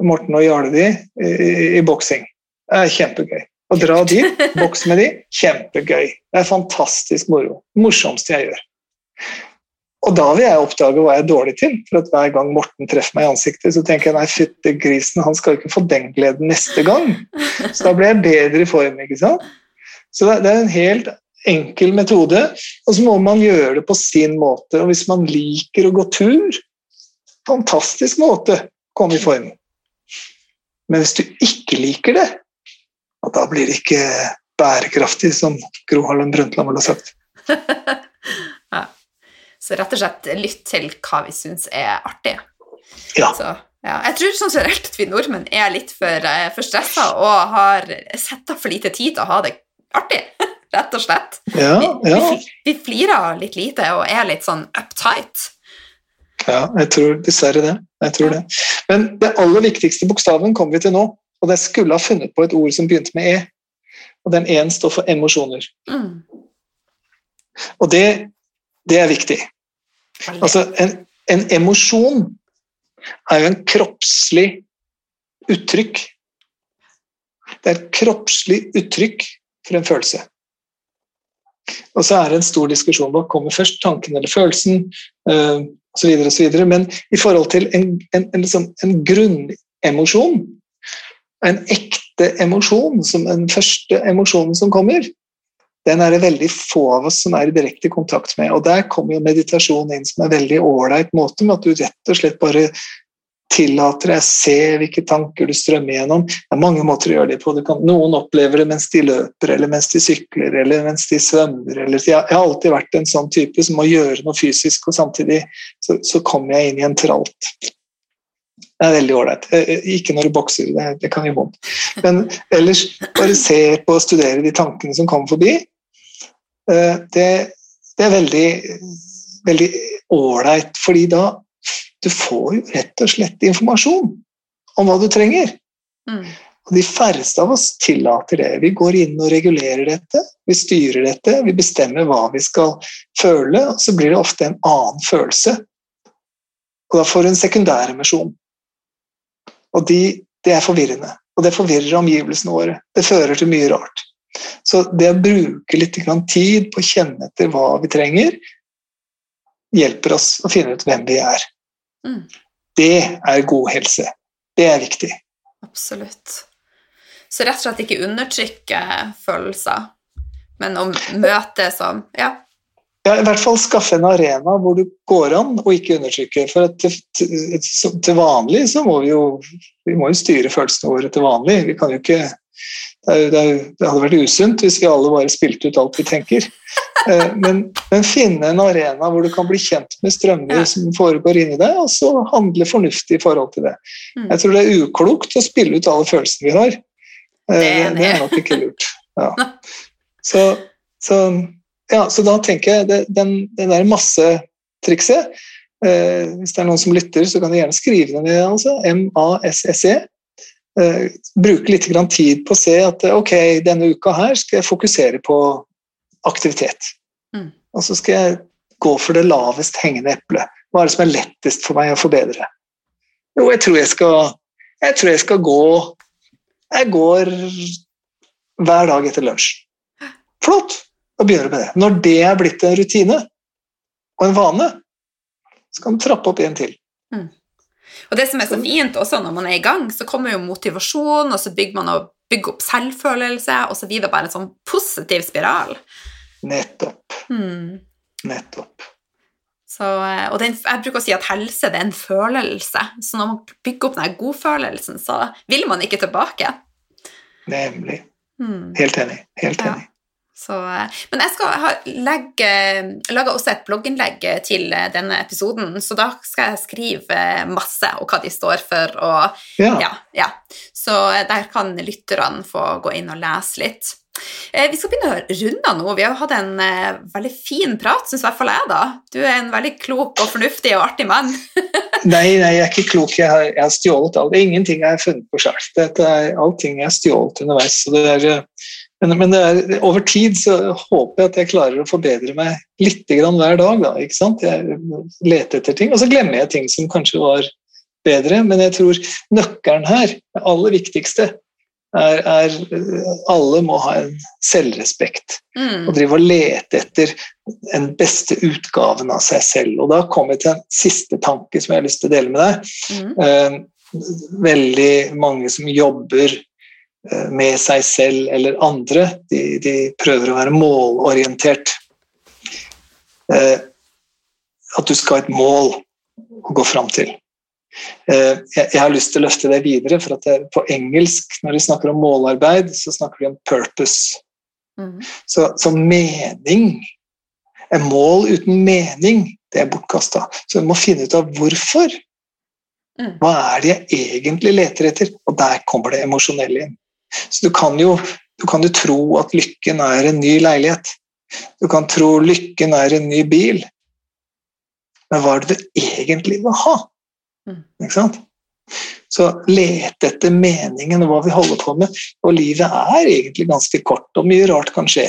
Morten og Jarle i, i, i boksing. Det er kjempegøy. Å dra dit, bokse med de, kjempegøy. Det er fantastisk moro. Morsomste jeg gjør. Og da vil jeg oppdage hva jeg er dårlig til. For at hver gang Morten treffer meg i ansiktet, så tenker jeg nei, fytte grisen, han skal ikke få den gleden neste gang. Så da blir jeg bedre i form, ikke sant. Så det, er en helt enkel metode, og så må man gjøre det på sin måte. Og hvis man liker å gå tur, fantastisk måte å komme i form. Men hvis du ikke liker det, da blir det ikke bærekraftig, som Gro Harlem Brundtland ville sagt. Så rett og slett lytt til hva vi syns er artig. Ja. Så, ja. Jeg tror sånn generelt at vi nordmenn er litt for, eh, for stressa og har sett av for lite tid til å ha det artig, rett og slett. Ja, Vi, ja, vi, vi flirer litt lite og er litt sånn uptight. ja, jeg tror dessverre det. Jeg tror det. Men det aller viktigste bokstaven kommer vi til nå, og jeg skulle ha funnet på et ord som begynte med E. Og den E-en står for emosjoner. Mm. Og det, det er viktig. Altså, en, en emosjon er jo en kroppslig uttrykk. Det er et kroppslig uttrykk for en følelse. Og så er det en stor diskusjon hva kommer først, tanken eller følelsen, uh, osv., osv. Men i forhold til en, en, en, liksom, en grunnemosjon, en ekte emosjon, som den første emosjonen som kommer, den er det veldig få av oss som er i direkte kontakt med. Og der kommer jo meditasjon inn som en veldig ålreit måte, med at du rett og slett bare tillater deg å se hvilke tanker du strømmer gjennom. Det er mange måter å gjøre det på. Noen opplever det mens de løper, eller mens de sykler, eller mens de svømmer. Eller, jeg, har alltid vært en sånn type som må gjøre noe fysisk, og samtidig så, så kommer jeg inn i en tralt. Det er veldig ålreit. Eh, eh, ikke når du bokser, det, det kan gjøre vondt. Men ellers, bare se på og studere de tankene som kommer forbi. Eh, det, det er veldig veldig ålreit, fordi da du får jo rett og slett informasjon om hva du trenger. Mm. Og De færreste av oss tillater det. Vi går inn og regulerer dette, vi styrer dette, vi bestemmer hva vi skal føle, og så blir det ofte en annen følelse. Og da får du en sekundær emisjon Og de, det er forvirrende. Og det forvirrer omgivelsene våre. Det fører til mye rart. Så det å bruke litt tid på å kjenne etter hva vi trenger, hjelper oss å finne ut hvem vi er. Mm. Det er god helse. Det er viktig. Absolutt. Så rett og slett ikke undertrykke følelser, men å møte som Ja. Ja, I hvert fall skaffe en arena hvor du går an og ikke undertrykke. For til, til, til, vanlig så må vi jo vi må jo styre følelsene våre til vanlig. Vi kan jo ikke det, det, hadde vært usunt hvis vi alle bare spilte ut alt vi tenker. Eh, men, men, finne en arena hvor du kan bli kjent med strømmer ja. som foregår inni deg, og så handle fornuftig i forhold til det. Mm. Jeg tror det er uklokt å spille ut alle følelsene vi har. Eh, det, det er nok ikke lurt. Ja. Så, så, ja, så, da tenker jeg det, den, den der massetrikset eh, Hvis det er noen som lytter, så kan de gjerne skrive det ned. Altså, M-A-S-S-E uh, bruke litt tid på å se at ok, denne uka her skal jeg fokusere på aktivitet. Mm. Og så skal jeg gå for det lavest hengende eplet. Hva er det som er lettest for meg å forbedre? Jo, jeg tror jeg skal, jeg tror jeg skal gå Jeg går hver dag etter lunsj. Flott! Da begynner du med det. Når det er blitt en rutine og en vane, så kan du trappe opp en til. Mm. Og det som er så fint også når man er i gang, så kommer jo motivasjon, og så bygger man og bygger opp selvfølelse, og så blir det bare en sånn positiv spiral. Nettopp. Hmm. Nettopp. Så, eh, og den, jeg bruker å si at helse det er en følelse, så når man bygger opp den godfølelsen, så vil man ikke tilbake. Nemlig. Hmm. Helt enig. Helt enig. Ja. Så, eh, men jeg skal ha, legge, lage også et blogginnlegg til eh, denne episoden, så da skal jeg skrive masse og hva de står for. Og, ja. Ja, ja. Så eh, der kan lytterne få gå inn og lese litt. Vi skal begynne å runde nå. Vi har hatt en eh, veldig fin prat, syns i hvert fall jeg. da. Du er en veldig klok og fornuftig og artig mann. nei, nei, jeg er ikke klok. Jeg har, jeg har stjålet alt. Det er ingenting jeg har funnet på sjøl. Allting jeg har stjålet underveis. Så det er, men, men er, over tid så håper jeg at jeg klarer å forbedre meg litt hver dag. Da, ikke sant? Jeg leter etter ting, og så glemmer jeg ting som kanskje var bedre. Men jeg tror nøkkelen her, det aller viktigste, er, er alle må ha en selvrespekt. Mm. Og drive og lete etter den beste utgaven av seg selv. Og da kommer jeg til en siste tanke som jeg har lyst til å dele med deg. Mm. Eh, veldig mange som jobber med seg selv eller andre. De, de prøver å være målorientert. Eh, at du skal ha et mål å gå fram til. Eh, jeg, jeg, har lyst til å løfte det videre, for at det, på engelsk, når de snakker om målarbeid, så snakker de om purpose. Mm. Så, så, mening En mål uten mening, det er bortkasta. Så vi må finne ut av hvorfor. Mm. Hva er det jeg egentlig leter etter? Og der kommer det emosjonelle inn. Så du kan jo du kan jo tro at lykken er en ny leilighet. Du kan tro lykken er en ny bil. Men hva er det du egentlig vil ha? Mm. Ikke sant? Så lete etter meningen og hva vi holder på med. Og livet er egentlig ganske kort, og mye rart kan skje.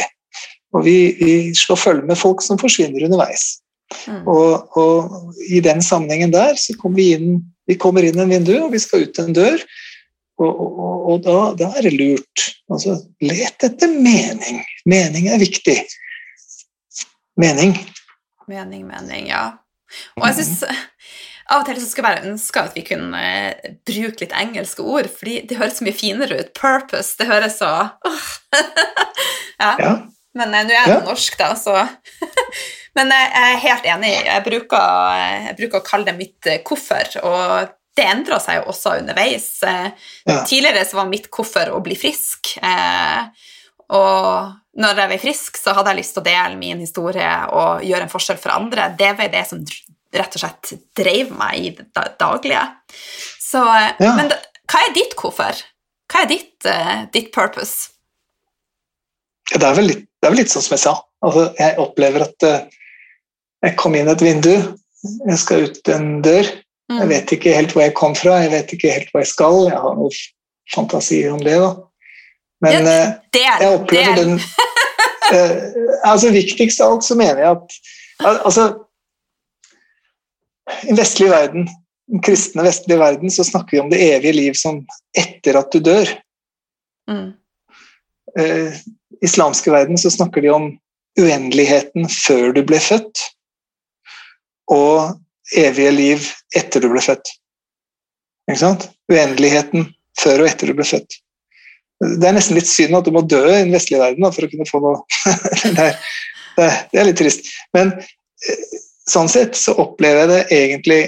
Og vi, vi slår følge med folk som forsvinner underveis. Mm. Og, og, i den sammenhengen der så kommer vi inn vi kommer inn en vindu, og vi skal ut en dør. Og, og, og da, da, er det lurt. Altså, let etter mening. Mening er viktig. Mening. Mening, mening, ja. Og jeg synes av og til så skulle jeg bare ønske at vi kunne uh, bruke litt engelske ord, fordi det høres mye finere ut. Purpose, det høres så uh. ja. ja. Men uh, nå er jeg ja. norsk, da, så Men jeg er helt enig. Jeg bruker, jeg bruker å kalle det mitt hvorfor, og det endra seg jo også underveis. Eh, ja. Tidligere så var mitt hvorfor å bli frisk. Eh, og når jeg ble frisk, så hadde jeg lyst til å dele min historie og gjøre en forskjell for andre. Det var det som rett og slett drev meg i det daglige. Så, ja. Men hva er ditt hvorfor? Hva er ditt, ditt purpose? Ja, det, er litt, det, er vel litt, sånn som jeg sa. Altså, jeg opplever at jeg kom inn et vindu, jeg skal ut en dør. Jeg mm. vet ikke helt hvor jeg kom fra, jeg vet ikke helt hvor jeg skal. Jeg har noen fantasier om det, da. Men ja, eh, det er, jeg opplever den uh, altså Viktigst av alt så mener jeg at altså, I den vestlige verden, den kristne vestlige verden, så snakker vi om det evige liv som etter at du dør. Mm. Uh, islamske verden så snakker de om uendeligheten før du ble født, og evige liv etter du ble født. Ikke sant? Uendeligheten før og etter du ble født. Det er nesten litt synd at du må dø i den vestlige verden da, for å kunne få noe det, er, det, er litt trist. Men eh, sånn sett så opplever jeg det egentlig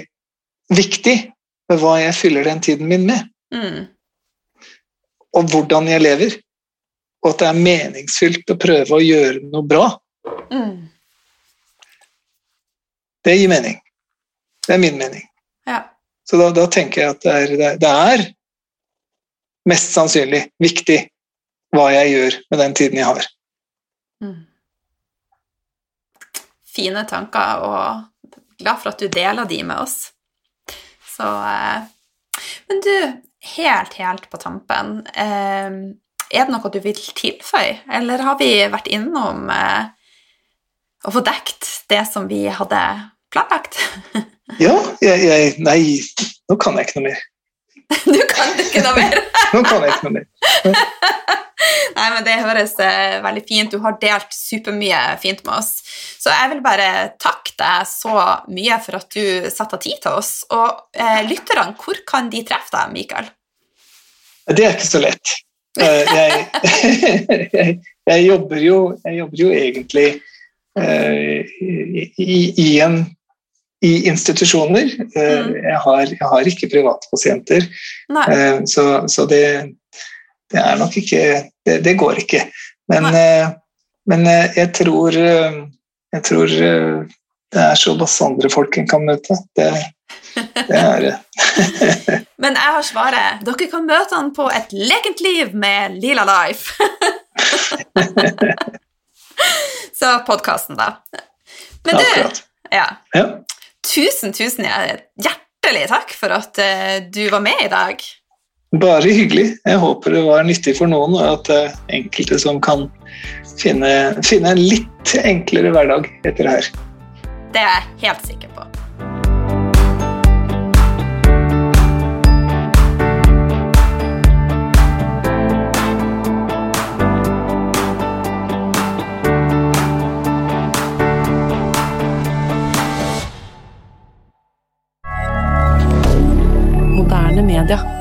viktig med hva jeg fyller den tiden min med. Mm. Og hvordan jeg lever og at det er meningsfylt å prøve å gjøre noe bra. Mm. Det gir mening. Det er min mening. Ja. Så da, da, tenker jeg at det er, det er, mest sannsynlig viktig hva jeg gjør med den tiden jeg har. Mm. Fine tanker, og glad for at du deler de med oss. Så eh, Men du, helt, helt på tampen eh, er det noe du vil tilføye, eller har vi vært innom eh, å få dekt det som vi hadde planlagt? ja, jeg, jeg, Nei, nå kan jeg ikke noe mer. du kan ikke noe mer? nå kan jeg ikke noe mer. Nei, men Det høres eh, veldig fint Du har delt supermye fint med oss. Så jeg vil bare takke deg så mye for at du satte av tid til oss. Og eh, lytterne, hvor kan de treffe deg, Mikael? Det er ikke så lett. Eh, jeg, jeg, jeg, jobber jo, jobber jo, egentlig uh, i, i, en, i, institusjoner. Uh, mm. jeg, har, jeg, har, ikke private pasienter, så, så det, det, er nok ikke Det, det går ikke. Men, men jeg tror Jeg tror det er såpass andre folk en kan møte. Det, det er det. Men jeg har svaret. Dere kan møte han på Et lekent liv med Lila Life. Så podkasten, da. Men du ja. ja. Tusen, tusen hjertelig takk for at uh, du var med i dag. Bare hyggelig. Jeg håper det var nyttig for noen, og at er enkelte som kan finne, finne en litt enklere hverdag etter det her. Det er jeg helt sikker på. rien d'heure.